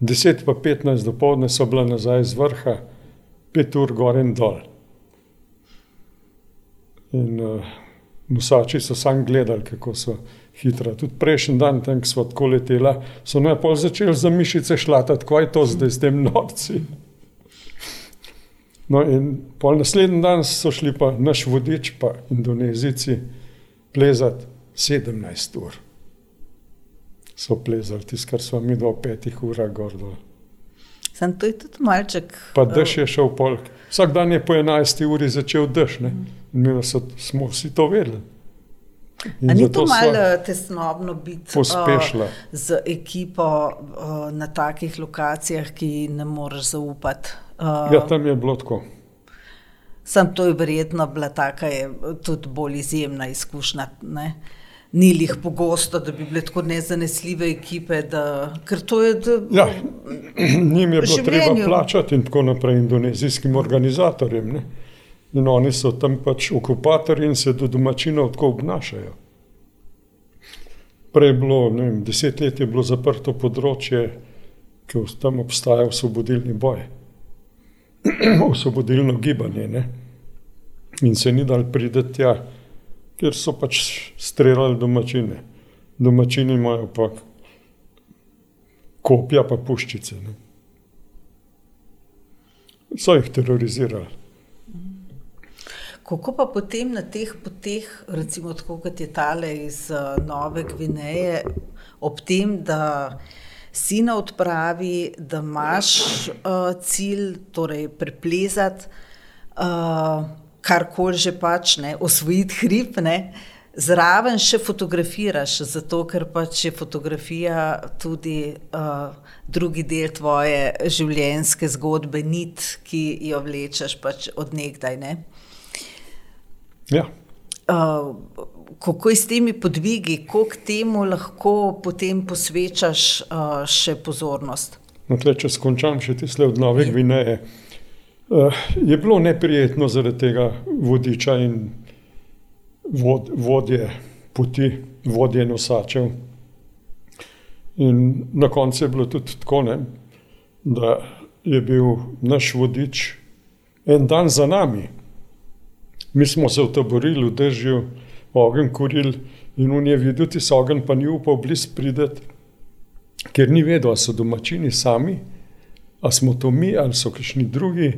Deset pa petnajst do povdne so bila nazaj z vrha, pet ur gor in dol. In uh, nosači so sam gledali, kako so hitro. Tudi prejšnji dan, tam smo tako leteli, so pol začeli za mišice šlatati, kaj je to zdaj s tem norci. No, in pol naslednji dan so šli pa naš vodič, pa Indonezici, plezati 17 ur. So plezali tisto, kar smo mi do petih ur gordo. Sem to tudi malček. Pa dež je šel pol. Vsak dan je po 11 uri začel dež, ne? in mi smo vsi to vedeli. Ni to malo tesnobno biti pospešila. Uh, z ekipo uh, na takih lokacijah, ki ne moreš zaupati? Uh, ja, tam je bilo tako. Sam to je verjetno bila taka, je tudi bolj izjemna izkušnja. Ne? Ni jih pogosto, da bi bile tako nezanesljive ekipe. Da, ker to je. Da, ja, njim je bilo življenju. treba plačati in tako naprej indonezijskim organizatorjem. Ne? In oni so tam pač okupatorji in se do domačinov tako obnašajo. Prej je bilo, ne vem, deset let je bilo zaprto področje, ki tam obstaja osvobodilni boj, osvobodilno gibanje. Ne? In se ni dal prideti tja, ker so pač streljali domačine. Domačini imajo pa kopja, pa puščice. Ne? So jih terorizirali. Kako pa potem na teh poteh, recimo tako kot je tale iz uh, Nove Gvineje, ob tem, da si na odpravi, da imaš uh, cilj, torej preplezati uh, karkoli že pač, ne, osvojiti hrib, ne, zraven še fotografiraš, zato ker pač je fotografija tudi uh, drugi del tvoje življenjske zgodbe, nit, ki jo vlečeš pač od nekdaj. Ne. Ja. Uh, kako je s temi podvigi, koliko temu lahko potem posvečaš uh, še pozornost? No, tle, če skončam še tiste od Nove Gvineje. Uh, je bilo neprijetno zaradi tega vodiča in vod, vodje poti, vodje nosačev. In na koncu je bilo tudi tako, ne, da je bil naš vodič en dan za nami. Mi smo se utaborili v dežju, ogen kurili in on je videl, da se ogen pa ni upal blizu prideti, ker ni vedel, ali so domačini sami, ali smo to mi, ali so kakšni drugi,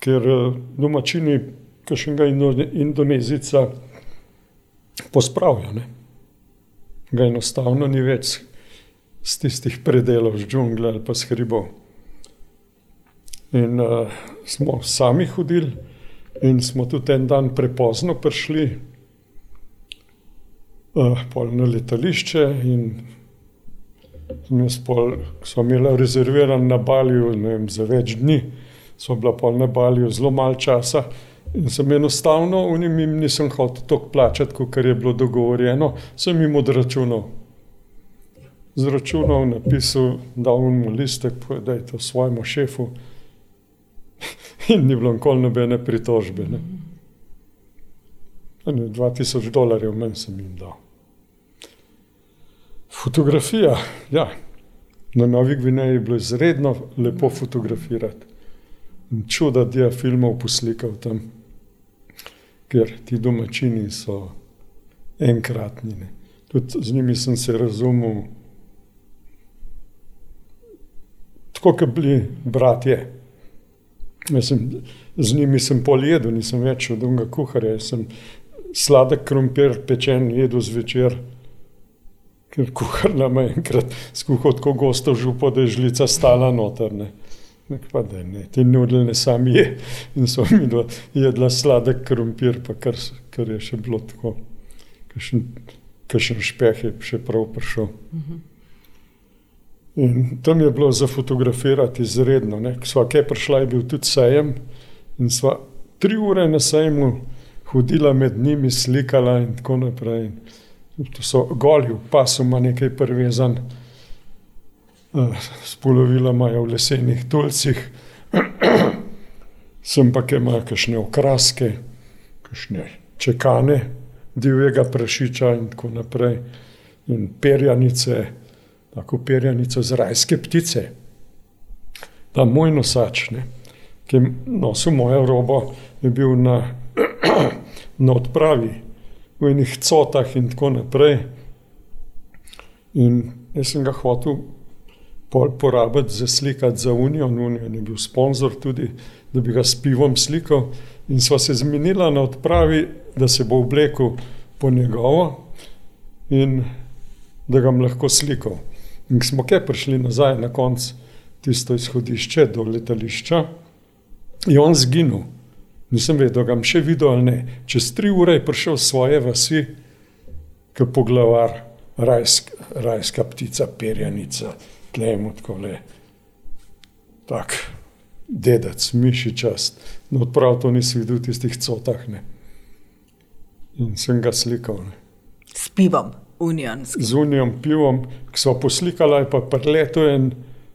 ker eh, domačini kakšnega indonezica pospravijo. Ne? Ga enostavno ni več z tistih predelov, z džungle ali pa s hribov. In uh, smo sami hodili. In smo tudi en dan prepozno prišli uh, na letališče. Pol, smo imeli rezerviran na Balju vem, za več dni, smo bila pol na Balju zelo malo časa. In sem enostavno v njim nisem hotel toliko plačati, kot je bilo dogovorjeno, sem jim odračunal. Zračunal, napisal, dal mu listek, da je to svojemu šefu. In ni bilo nikoli nobene pritožbe. Ne. 2000 dolarjev meni sem jim dal. Fotografija, ja. Na Novi Gvineji je bilo izredno lepo fotografirati. Čuda, da je filmov poslikal tam, ker ti domačini so enkratni. Ne. Tudi z njimi sem se razumel, tako kot bili bratje. Mislim, z njimi sem pol jedel, nisem več od unga kuharja. Sem sladek krompir, pečen, jedel zvečer. ker kuhar nam je enkrat skuhal tako gosto župo, da je žlica stala noter. Ne. Pa da ne, ti nudili ne sami je. In so mi dva jedla sladek krompir, pa kar, kar je še bilo tako, kakšen špeh je še prav prišel. In tam je bilo za fotografirati izredno. Sva kaj prišla, je bil tudi sejem in sva tri ure na sejmu hodila med njimi, slikala in tako naprej. To so goli, pa so ima nekaj prevezan, spolovila imajo v lesenih tulcih, sem pa kaj imajo kakšne okraske, kakšne čekane, divjega prašiča in tako naprej. In perjanice, tako perjanico z rajske ptice. Ta moj nosač, ne, ki je nosil mojo robo, je bil na, na odpravi v enih cotah in tako naprej. In jaz sem ga hotel porabiti za slikati za Unijo, Unijo je bil sponzor tudi, da bi ga s pivom slikal. In sva se zmenila na odpravi, da se bo oblekel po njegovo in da ga bom lahko slikal. In smo kaj prišli nazaj na konec tisto izhodišče do letališča, je on zginil. Nisem vedel, ga še videl ali ne. Čez tri ure je prišel svoje vasi, kot poglavar, rajsk, rajska ptica, perjanica, tlemo tako le. Tak, dedec, mišičast. No, prav to nisi videl v tistih cotah. Ne. In sem ga slikal. Ne. S pivom, unijonski. Z unijem pivom, ki so poslikali, pa preleto en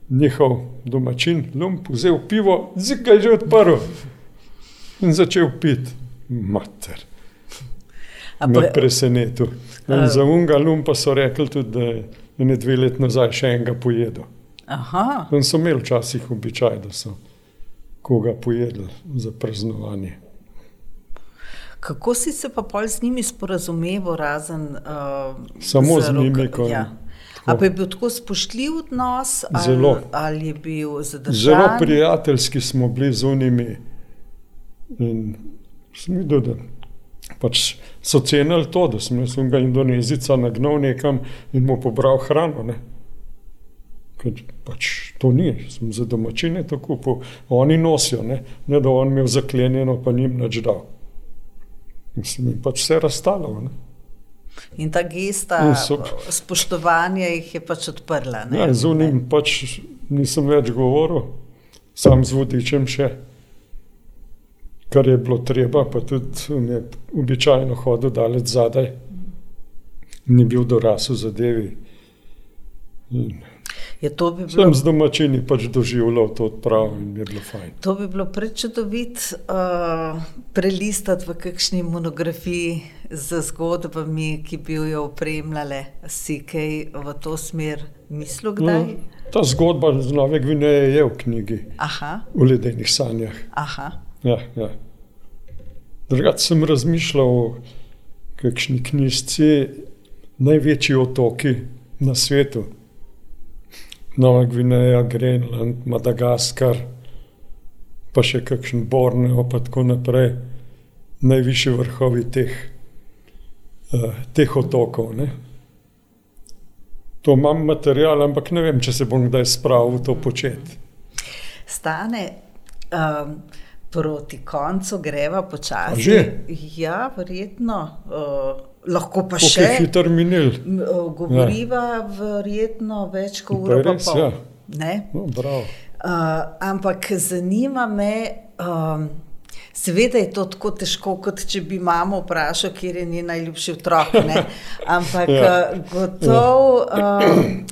njihov domačin, lump, vzel pivo, zika je že odprl in začel piti. Mater. Me presenetil. In za unga lumpa so rekli tudi, da je ne dve leti nazaj še enega pojedel. Aha. In so imeli včasih običaj, da so koga pojedli za praznovanje. Kako si se pa pol z njimi sporazumeval, razen uh, Samo z njimi, ko ja. A pa je bil tako spoštljiv odnos, ali, Zelo. ali je bil zadržan? Zelo prijateljski smo bili z unimi. In sem videl, da pač so cenili to, da sem jaz ga Indonezica nagnal nekam in mu pobral hrano. Ne. Ker pač to ni, sem za domačine to kupil, oni nosijo, ne, ne da on imel zaklenjeno, pa njim nič dal. In sem jim pač vse razstalo. Ne. In ta gesta In so- spoštovanja jih je pač odprla. Ne? Ja, z unim pač nisem več govoril, sam z vodičem še, kar je bilo treba, pa tudi on je običajno hodil daleč zadaj, ni bil dorasel zadevi. In To bi bilo sem z domačini pač doživljal to odpravo in je bilo fajn. To bi bilo prečudovit uh, prelistati v kakšni monografiji z zgodbami, ki bi jo opremljale. Si kaj v to smer mislil kdaj? No, ta zgodba z Nove Gvineje je v knjigi, Aha, v ledenih sanjah. aha. Ja, ja. Drugače sem razmišljal kakšni knjižci, največji otoki na svetu. Nova Gvineja, Grenland, Madagaskar, pa še kakšen Borneo, pa tako naprej. Najvišji vrhovi teh, uh, teh otokov. Ne. To imam material, ampak ne vem, če se bom kdaj spravil to početi. Stane um, proti koncu, greva počasi. Ja, verjetno. Uh, lahko pa Kako še. hiter minil. Govoriva ja. verjetno več kot uro pa res, pol. ja. Ne? No, bravo. Uh, ampak zanima me, um, seveda je to tako težko, kot če bi mamo vprašal, kje je njen najljubši otrok. ne. Ampak Ja. ja. gotov. Um,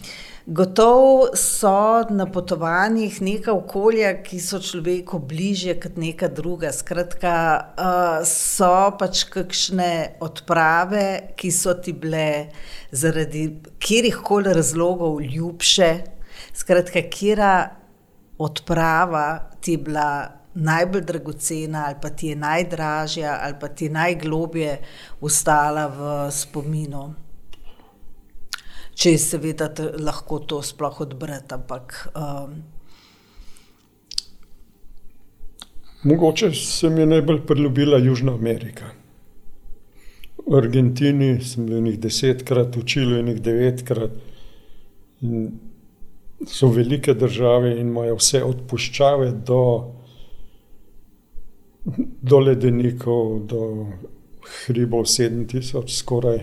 Gotovo so na potovanjih neka okolja, ki so človeku bližje kot neka druga. Skratka, uh, so pač kakšne odprave, ki so ti bile zaradi katerih koli razlogov ljubše. Skratka, kera odprava ti je bila najbolj dragocena, ali pa ti je najdražja, ali pa ti je najglobje ostala v spominu. Če je seveda lahko to sploh odbrati, ampak um, Mogoče se mi je najbolj priljubila Južna Amerika. v Argentini sem bil nekaj desetkrat, v Čilu nekaj devetkrat. In so velike države in imajo vse od puščave do, do ledenikov, do hribov 7000 skoraj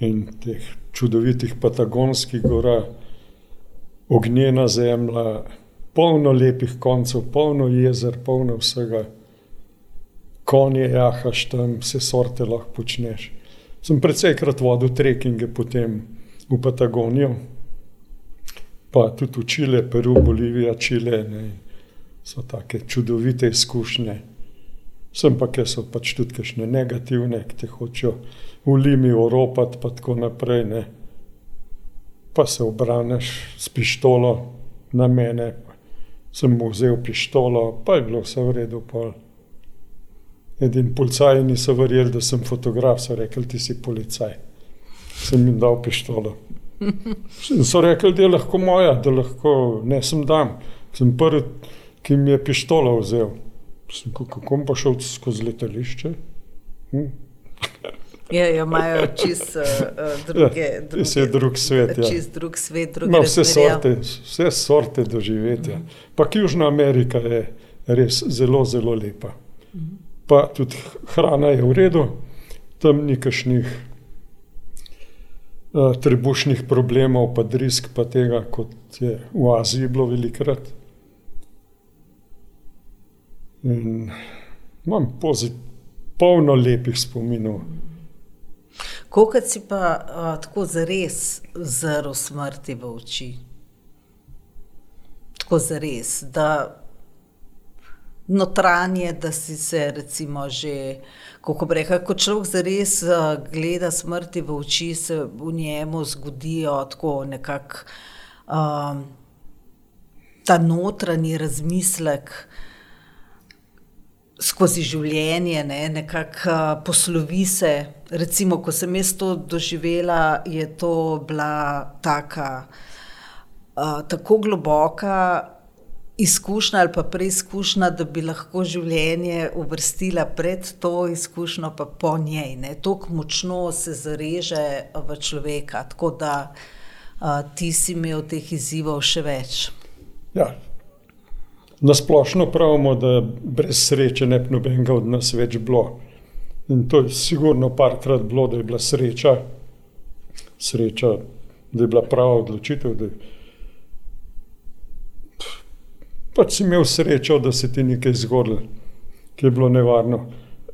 in teh čudovitih patagonskih gora, ognjena zemlja, polno lepih koncev, polno jezer, polno vsega. Konje, jahaš tam, vse sorte lahko počneš. Sem precejkrat vodil trekkinge potem v Patagonijo, pa tudi v Čile, Peru, Bolivija, Čile. Ne. So take čudovite izkušnje. Sem pa, ker so pač tudi kakšne negativne, ki te hočejo v Limi oropati, pa tako naprej. Ne. Pa se obraniš s pištolo na mene, sem mu vzel pištolo, pa je bilo vse v redu. Pol. Edini policaji niso verjeli, da sem fotograf, so rekli, ti si policaj. Sem jim dal pištolo. In so rekli, da je lahko moja, da lahko ne sem dam. Sem prvi, ki mi je pištolo vzel. Sem, kako pa šel skozi letališče? Hm? Ja, ja, imajo čist uh, druge, Ja, druge, je drug svet, ja. Čist drug svet, druge No, vse, sorte, vse sorte doživetja. Pa Južna Amerika je res zelo, zelo lepa. Pa tudi hrana je v redu, tam ni kašnih uh, trebušnih problemov, pa drisk, pa tega, kot je v Aziji bilo velikrat. In imam pozit, polno lepih spominov. Kolikor si pa uh, tako zares zrl smrti v oči? Tako zares, da notranje, da si se recimo že, kako bi rekel, ko človek zares uh, gleda smrti v oči, se v njemu zgodijo tako nekako um, ta notranji razmislek skozi življenje, ne, nekako uh, poslovi se. Recimo, ko sem jaz to doživela, je to bila taka, uh, tako globoka izkušnja ali pa preizkušnja, da bi lahko življenje uvrstila pred to izkušnjo, pa po njej. Tako močno se zareže v človeka, tako da uh, ti si imel teh izzivov še več. Ja. Nasplošno pravimo, da brez sreče ne bi nobenega od nas več bilo. In to je sigurno parkrat bilo, da je bila sreča, sreča, da je bila prava odločitev. Je... Pač si imel srečo, da se ti nekaj zgodilo, ki je bilo nevarno.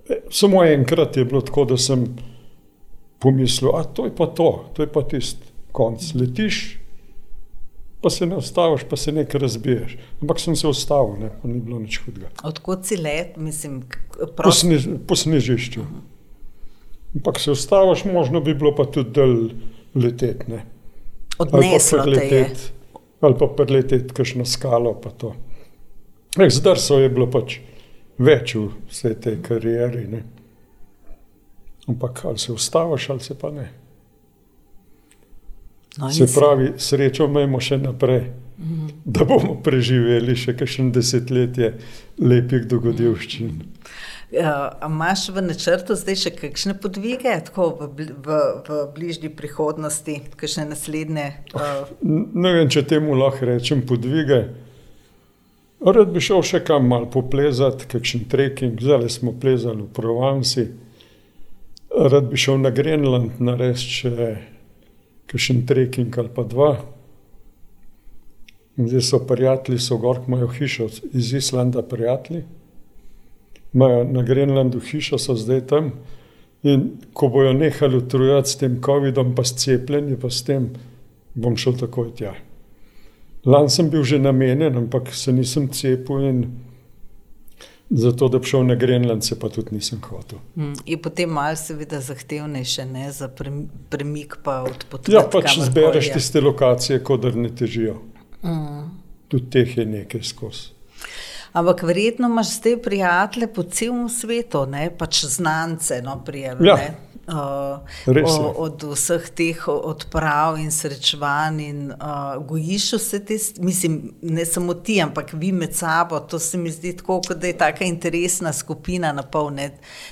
E, Samo enkrat je bilo tako, da sem pomislil, da to je pa to, to je pa tisti konc. Letiš, pa se ne ustaviš, pa se nekaj razbiješ. Ampak sem se ustavil, ne, pa ni bilo nič hudega. Odkot si let, mislim, k- Po, snež, po snežišču. Ampak se ustaviš, možno bi bilo pa tudi dal leteti. ne. odneslo te je. ali pa preleteti kakšno skalo. pa to. Eh, Zdrsov je bilo pač več v vsej tej karieri. Ne. Ampak ali se ustaviš, ali se pa ne. No, Se pravi, srečo imamo še naprej, da bomo preživeli še kakšno desetletje lepih dogodivščin. Ja, a imaš v načrtu zdaj še kakšne podvige, tako v, v, v bližnji prihodnosti, kakšne naslednje? Uh, N- Ne vem, če temu lahko rečem podvige. Rad bi šel še kam mal poplezati, kakšen trekking, zdaj smo plezali v Provanci. Rad bi šel na Grenland narediti še kakšen trekking ali pa dva. In Zdaj so prijatelji, so gor, imajo hišo iz Islanda, prijatelji. Imajo na Grenlandu hišo, so zdaj tam. In ko bojo nehali utrujati s tem COVID-om, pa s cepljenjem, pa s tem, bom šel takoj tja. Lani sem bil že namenjen, ampak se nisem cepil in zato, da bi šel na Grenland, se pa tudi nisem hotel. mm, je potem malo seveda zahtevnejše ne, za prem- premik pa odpotovati. Ja, pač kamorkoli zbereš je. tiste lokacije, kodr ne težijo. Mm. Tudi teh je nekaj skozi. Ampak verjetno imaš zdaj prijatelje po celem svetu, ne? pač znance, no, prijel, Ja, uh, od vseh teh odprav in srečevanj. In, uh, gojiš vse te, mislim, ne samo ti, ampak vi med sabo. To se mi zdi tako, kot da je tako interesna skupina na pol. Ne?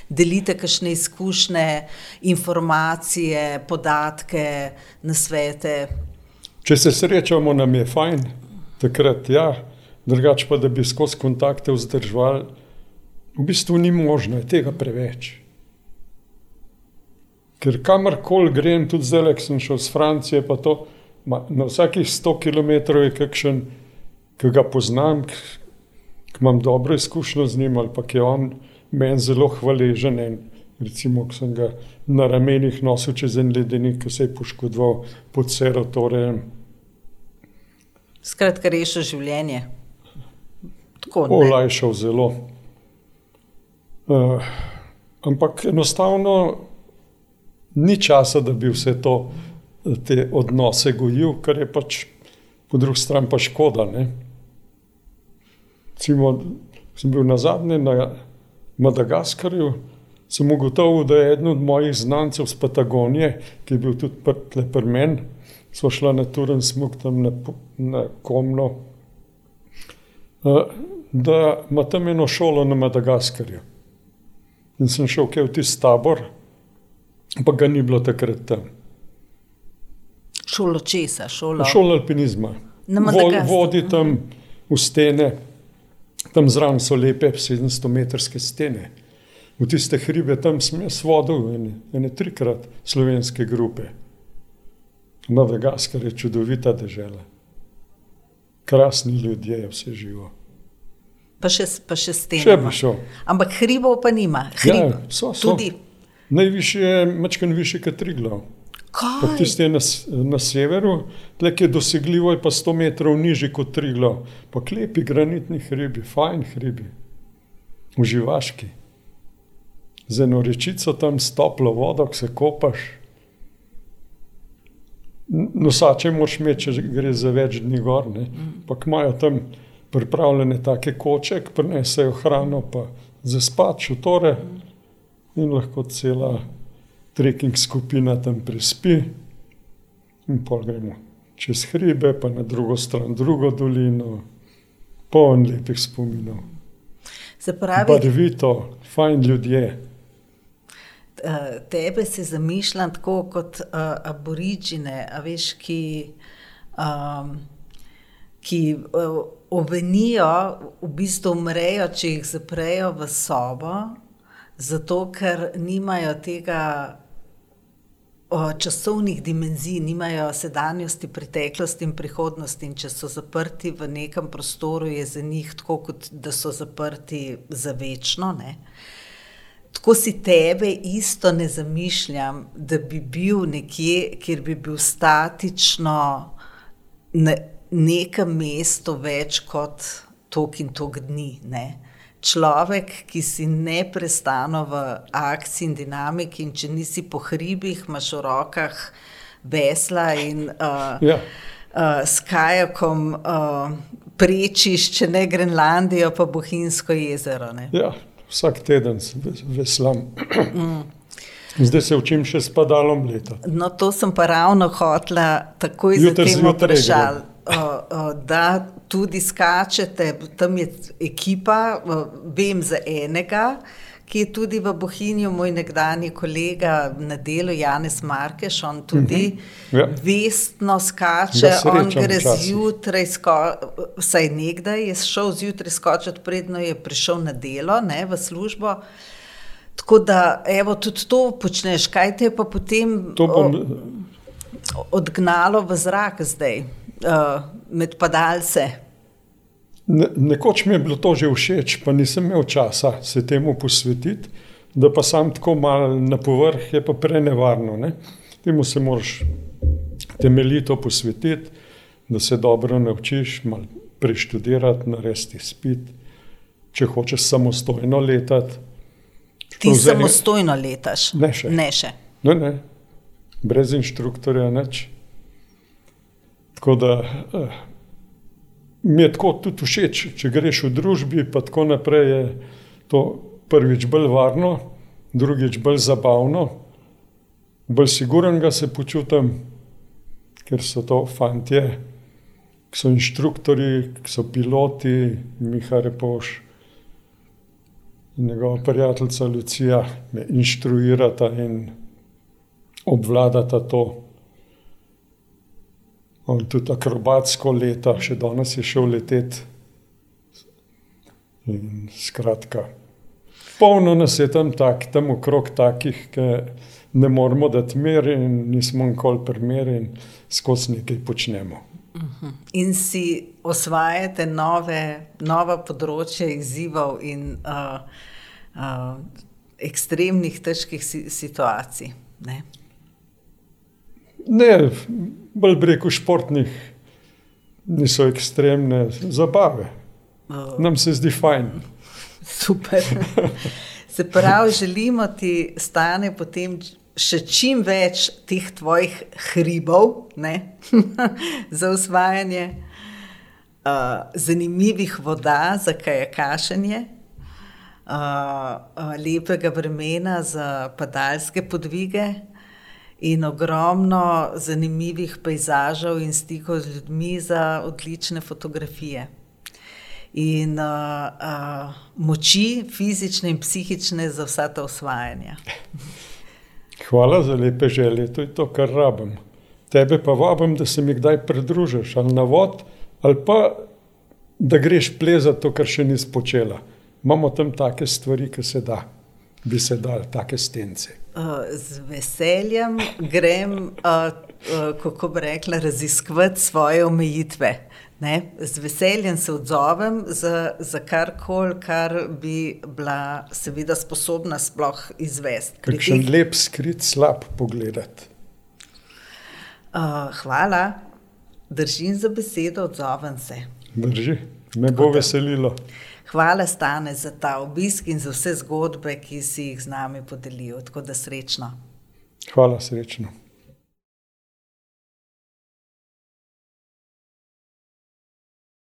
Delite kakšne izkušnje, informacije, podatke, nasvete. Če se srečamo, nam je fajn, takrat ja, drugače pa da bi skozi kontakte vzdrževali, v bistvu ni možno, je tega preveč. Ker kamorkoli grem, tudi zdaj, ko sem šel iz Francije, pa to ma, na vsakih 100 km je kakšen, ki ga poznam, ki imam dobro izkušnjo z njim ali pa ki je on meni zelo hvaležen. En, recimo, ko sem ga na ramenih nosil čez en ledenik, ki se je poškodoval pod serotorem. Skratka, rešil življenje. Tako, Olajšal zelo. Uh, ampak enostavno ni časa, da bi vse to, te odnose gojil, kar je pač po drugi strani pa škoda. Cimo, sem bil na zadnje na Madagaskarju, sem ugotovil, da je eden od mojih znancev z Patagonije, ki je bil tudi pri meni, so šla na turen smog tam na, na Komno, da ima tam eno šolo na Madagaskarju. In sem šel v tisti tabor, pa ga ni bilo takrat tam. Šolo česa, šolo? Šolo alpinizma. Vodi tam v stene, tam zraven so lepe 700-metrske stene. V tiste hribe tam sem jaz vodil, ene, ene trikrat slovenske grupe. Madagaskar je čudovita država. Krasni ljudje, je vse živo. Pa še, pa še stene. Še bi šel. Ampak hribov pa nima. Hrib, ja, so, so. Tudi Najvišji je mačkan višji kot Triglav. Tisti je na, na severu, tlek je dosegljivo, je pa 100 metrov nižji kot Triglav. Pa klepi granitni hribi, fajn hribi, uživaški. Z eno rečico tam stoplo vodo, se kopaš. Nosače moš imeti, če gre za več dni gor. Pa imajo tam pripravljene take koče, prinesejo hrano, pa za spat, šutore. Mm in lahko cela trekking skupina tam prespi, in pa gremo čez hribe, pa na drugo stran, drugo dolino, poln lepih spominov. Se pravi, barvito, fajn ljudje. Eh, tebe se zamišljam tako kot uh, aborižine, veš, ki, um, ki uh, ovenijo, v bistvu umrejo, če jih zaprejo v sobo, zato ker nimajo tega o, časovnih dimenzij, nimajo sedanjosti, preteklosti in prihodnosti. In če so zaprti v nekem prostoru, je za njih tako, kot da so zaprti za večno. Ne? Tako si tebe isto ne zamišljam, da bi bil nekje, kjer bi bil statično na nekem mestu več kot tok in tok dni. Ne? Človek, ki si neprestano v akciji in dinamiki, in če nisi po hribih, imaš v rokah vesla in uh, ja. uh, s kajakom uh, prečiš, če ne Grenlandijo, pa Bohinjsko jezero. Ja, vsak teden veslam. Mm. Zdaj se učim še s padalom leta. No, to sem pa ravno hotla takoj za tem vprašal. Da tudi skačete, tam je ekipa, vem za enega, ki je tudi v Bohinju, moj nekdani kolega na delu, Janes Markeš, on tudi uh -huh. ja. vestno skače, on gre zjutraj, vsaj nekdaj je šel zjutraj skočiti, predno je prišel na delo, ne, v službo. Tako da, evo, tudi to počneš, kaj te je pa potem bom... odgnalo v zrak zdaj, uh, med padalce. Ne, nekoč mi je bilo to že všeč, pa nisem imel časa se temu posvetiti, da pa sam tako malo na povrh je pa prenevarno. Ne? Temu se moraš temeljito posvetiti, da se dobro naučiš, malo preštudirati, narediti spit, če hočeš samostojno letati. Ti vzeli... samostojno letaš? Ne še. Ne še. Ne, ne. Brez inštruktorja neč. Tako da. Uh, mi je tako tudi všeč, če greš v družbi, pa tako naprej je to prvič bolj varno, drugič bolj zabavno, bolj sigurnega se počutim, ker so to fantje, ki so inštruktori, ki so piloti, Miha Repoš njegova prijateljica Lucija me inštruirata in obvladata to. On tudi akrobatsko leta, še danes je šel leteti. In skratka, polno nas je tam, tak, tam okrog takih, ki ne moremo dati mer in nismo nikoli primeri in skozi nekaj počnemo. In si osvajate nove, nova področja izzivov in uh, uh, ekstremnih, težkih si, situacij. Ne? Ne, bolj breko športnih, niso ekstremne zabave. Nam se zdi fajn. Super. Se pravi, želimo ti stane potem še čim več teh tvojih hribov za usvajanje, uh, zanimivih voda za kajakašenje, uh, uh, lepega vremena za padalske podvige. In ogromno zanimivih pejzažev in stikov z ljudmi za odlične fotografije in uh, uh, moči, fizične in psihične, za vsa ta osvajanja. Hvala za lepe želje, to je to, kar rabim. Tebe pa vabim, da se mi kdaj pridružiš ali na vod, ali pa da greš plezati to, kar še nisi počela. Imamo tam take stvari, ki se da, bi se dal, take stence. Uh, z veseljem grem, uh, uh, kako bi rekla, raziskovati svoje omejitve. Ne, z veseljem se odzovem za, za karkoli, kar bi bila, seveda, sposobna sploh izvesti. Kakšen teh... lep, skrit, slab pogled. Uh, hvala, držim za besedo, odzovem se. Drži, me bo veselilo. Hvala, Stane, za ta obisk in za vse zgodbe, ki si jih z nami podelil. Tako da srečno. Hvala, srečno.